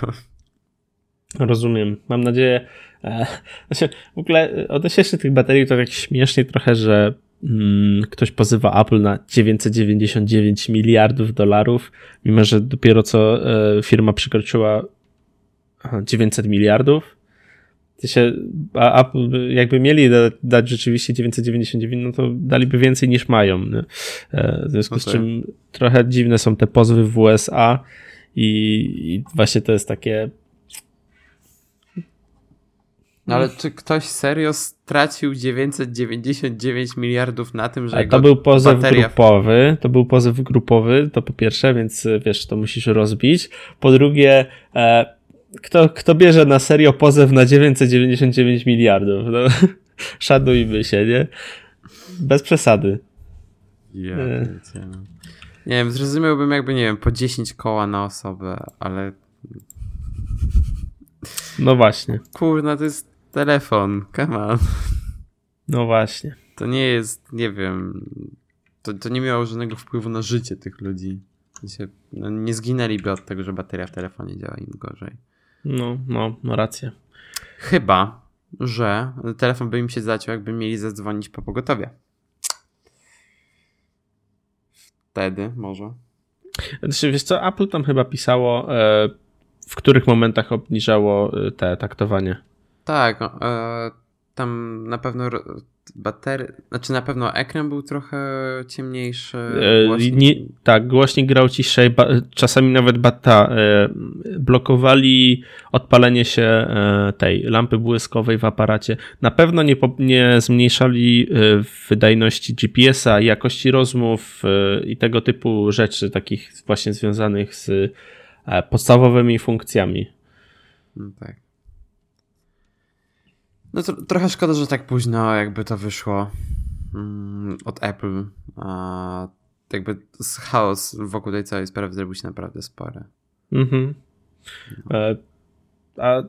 Rozumiem. Mam nadzieję. E, znaczy, w ogóle odnośnie tych baterii to tak śmiesznie trochę, że mm, ktoś pozywa Apple na 999 miliardów dolarów, mimo że dopiero co e, firma przekroczyła 900 miliardów. Się, a Apple, jakby mieli da, dać rzeczywiście 999, no to daliby więcej niż mają. Nie? E, w związku okay. z czym trochę dziwne są te pozwy w USA i, i właśnie to jest takie no ale czy ktoś serio stracił 999 miliardów na tym, że ale to był pozew bateria... grupowy, to był pozew grupowy, to po pierwsze, więc wiesz, to musisz rozbić. Po drugie, e, kto, kto bierze na serio pozew na 999 miliardów? No, szanujmy się, nie? Bez przesady. Ja, e. Nie wiem, zrozumiałbym jakby, nie wiem, po 10 koła na osobę, ale... No właśnie. Kurna, to jest telefon, come on. No właśnie. To nie jest, nie wiem, to, to nie miało żadnego wpływu na życie tych ludzi. no, nie zginęliby od tego, że bateria w telefonie działa im gorzej. No, no, no rację. Chyba, że telefon by im się zaciął, jakby mieli zadzwonić po pogotowie. Wtedy może. Znaczy, wiesz co, Apple tam chyba pisało, e, w których momentach obniżało e, te taktowanie. Tak, e, tam na pewno batery, znaczy na pewno ekran był trochę ciemniejszy. E, głośnik... Nie, tak, głośnik grał ciszej, czasami nawet bata, e, blokowali odpalenie się e, tej lampy błyskowej w aparacie. Na pewno nie, nie zmniejszali e, wydajności GPS-a, jakości rozmów e, i tego typu rzeczy, takich właśnie związanych z podstawowymi funkcjami. No tak. No to, trochę szkoda, że tak późno jakby to wyszło mm, od Apple. A jakby chaos wokół tej całej sprawy zrobił się naprawdę spory. Mhm. No. E, a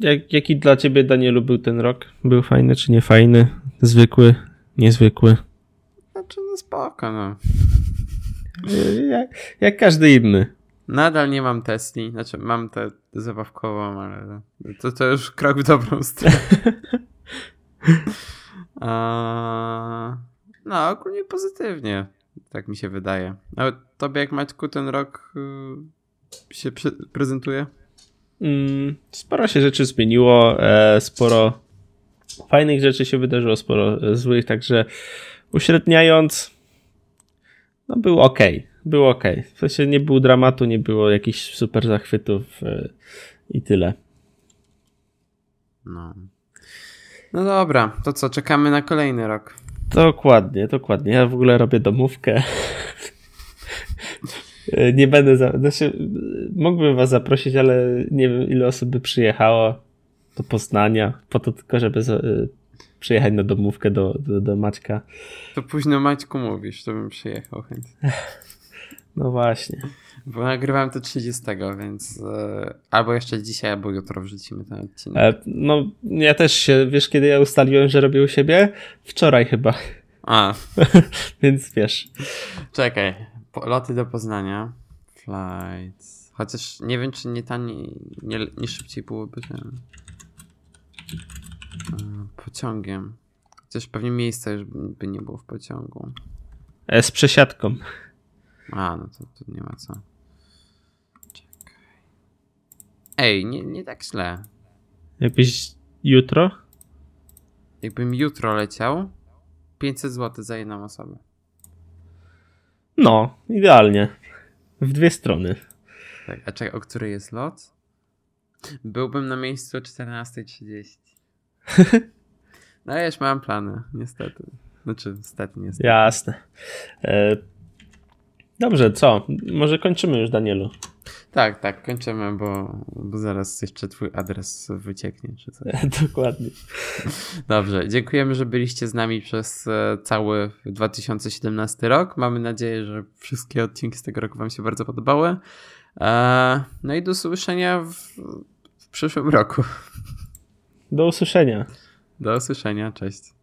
jak, jaki dla ciebie, Danielu, był ten rok? Był fajny czy nie fajny? Zwykły, niezwykły? Znaczy, no spoko, no. Jak, jak każdy inny. Nadal nie mam Tesli, znaczy mam tę zabawkową, ale to, to już krok w dobrą stronę. no, ogólnie pozytywnie, tak mi się wydaje. Ale tobie jak Maćku ten rok y, się prezentuje? Mm, sporo się rzeczy zmieniło, e, sporo fajnych rzeczy się wydarzyło, sporo złych, także uśredniając, no był ok było ok. W sensie nie było dramatu, nie było jakichś super zachwytów yy, i tyle. No. No dobra, to co, czekamy na kolejny rok. Dokładnie, dokładnie. Ja w ogóle robię domówkę. nie będę. Za... Znaczy, mógłbym was zaprosić, ale nie wiem, ile osób by przyjechało do Poznania, po to tylko, żeby za... Y, przyjechać na domówkę do, do, do Maćka. To późno Maćku mówisz, to bym przyjechał chętnie. No właśnie. Bo nagrywam to 30, więc e, albo jeszcze dzisiaj, albo jutro wrzucimy ten odcinek. E, no, ja też się, wiesz, kiedy ja ustaliłem, że robię u siebie? Wczoraj chyba. A. więc wiesz. Czekaj. Loty do Poznania. Flights. Chociaż nie wiem, czy nie taniej, nie, nie szybciej byłoby ten. E, pociągiem. Chociaż pewnie miejsca już by nie było w pociągu. E, z przesiadką. A, no to, to nie ma co. Czekaj. Ej, nie, nie tak źle. Jakbyś jutro? Jakbym jutro leciał, 500 zł za jedną osobę. No, idealnie. W dwie strony. Tak, a czekaj, o której jest lot? Byłbym na miejscu o 14.30. No ja już mam plany, niestety. Znaczy, niestety, niestety. Jasne. E, dobrze, co? Może kończymy już, Danielu. Tak, tak, kończymy, bo, bo zaraz jeszcze twój adres wycieknie, czy coś. Dokładnie. Dobrze, dziękujemy, że byliście z nami przez e, cały 2017 rok. Mamy nadzieję, że wszystkie odcinki z tego roku wam się bardzo podobały. E, no i do usłyszenia w, w przyszłym roku. Do usłyszenia. Do usłyszenia, cześć.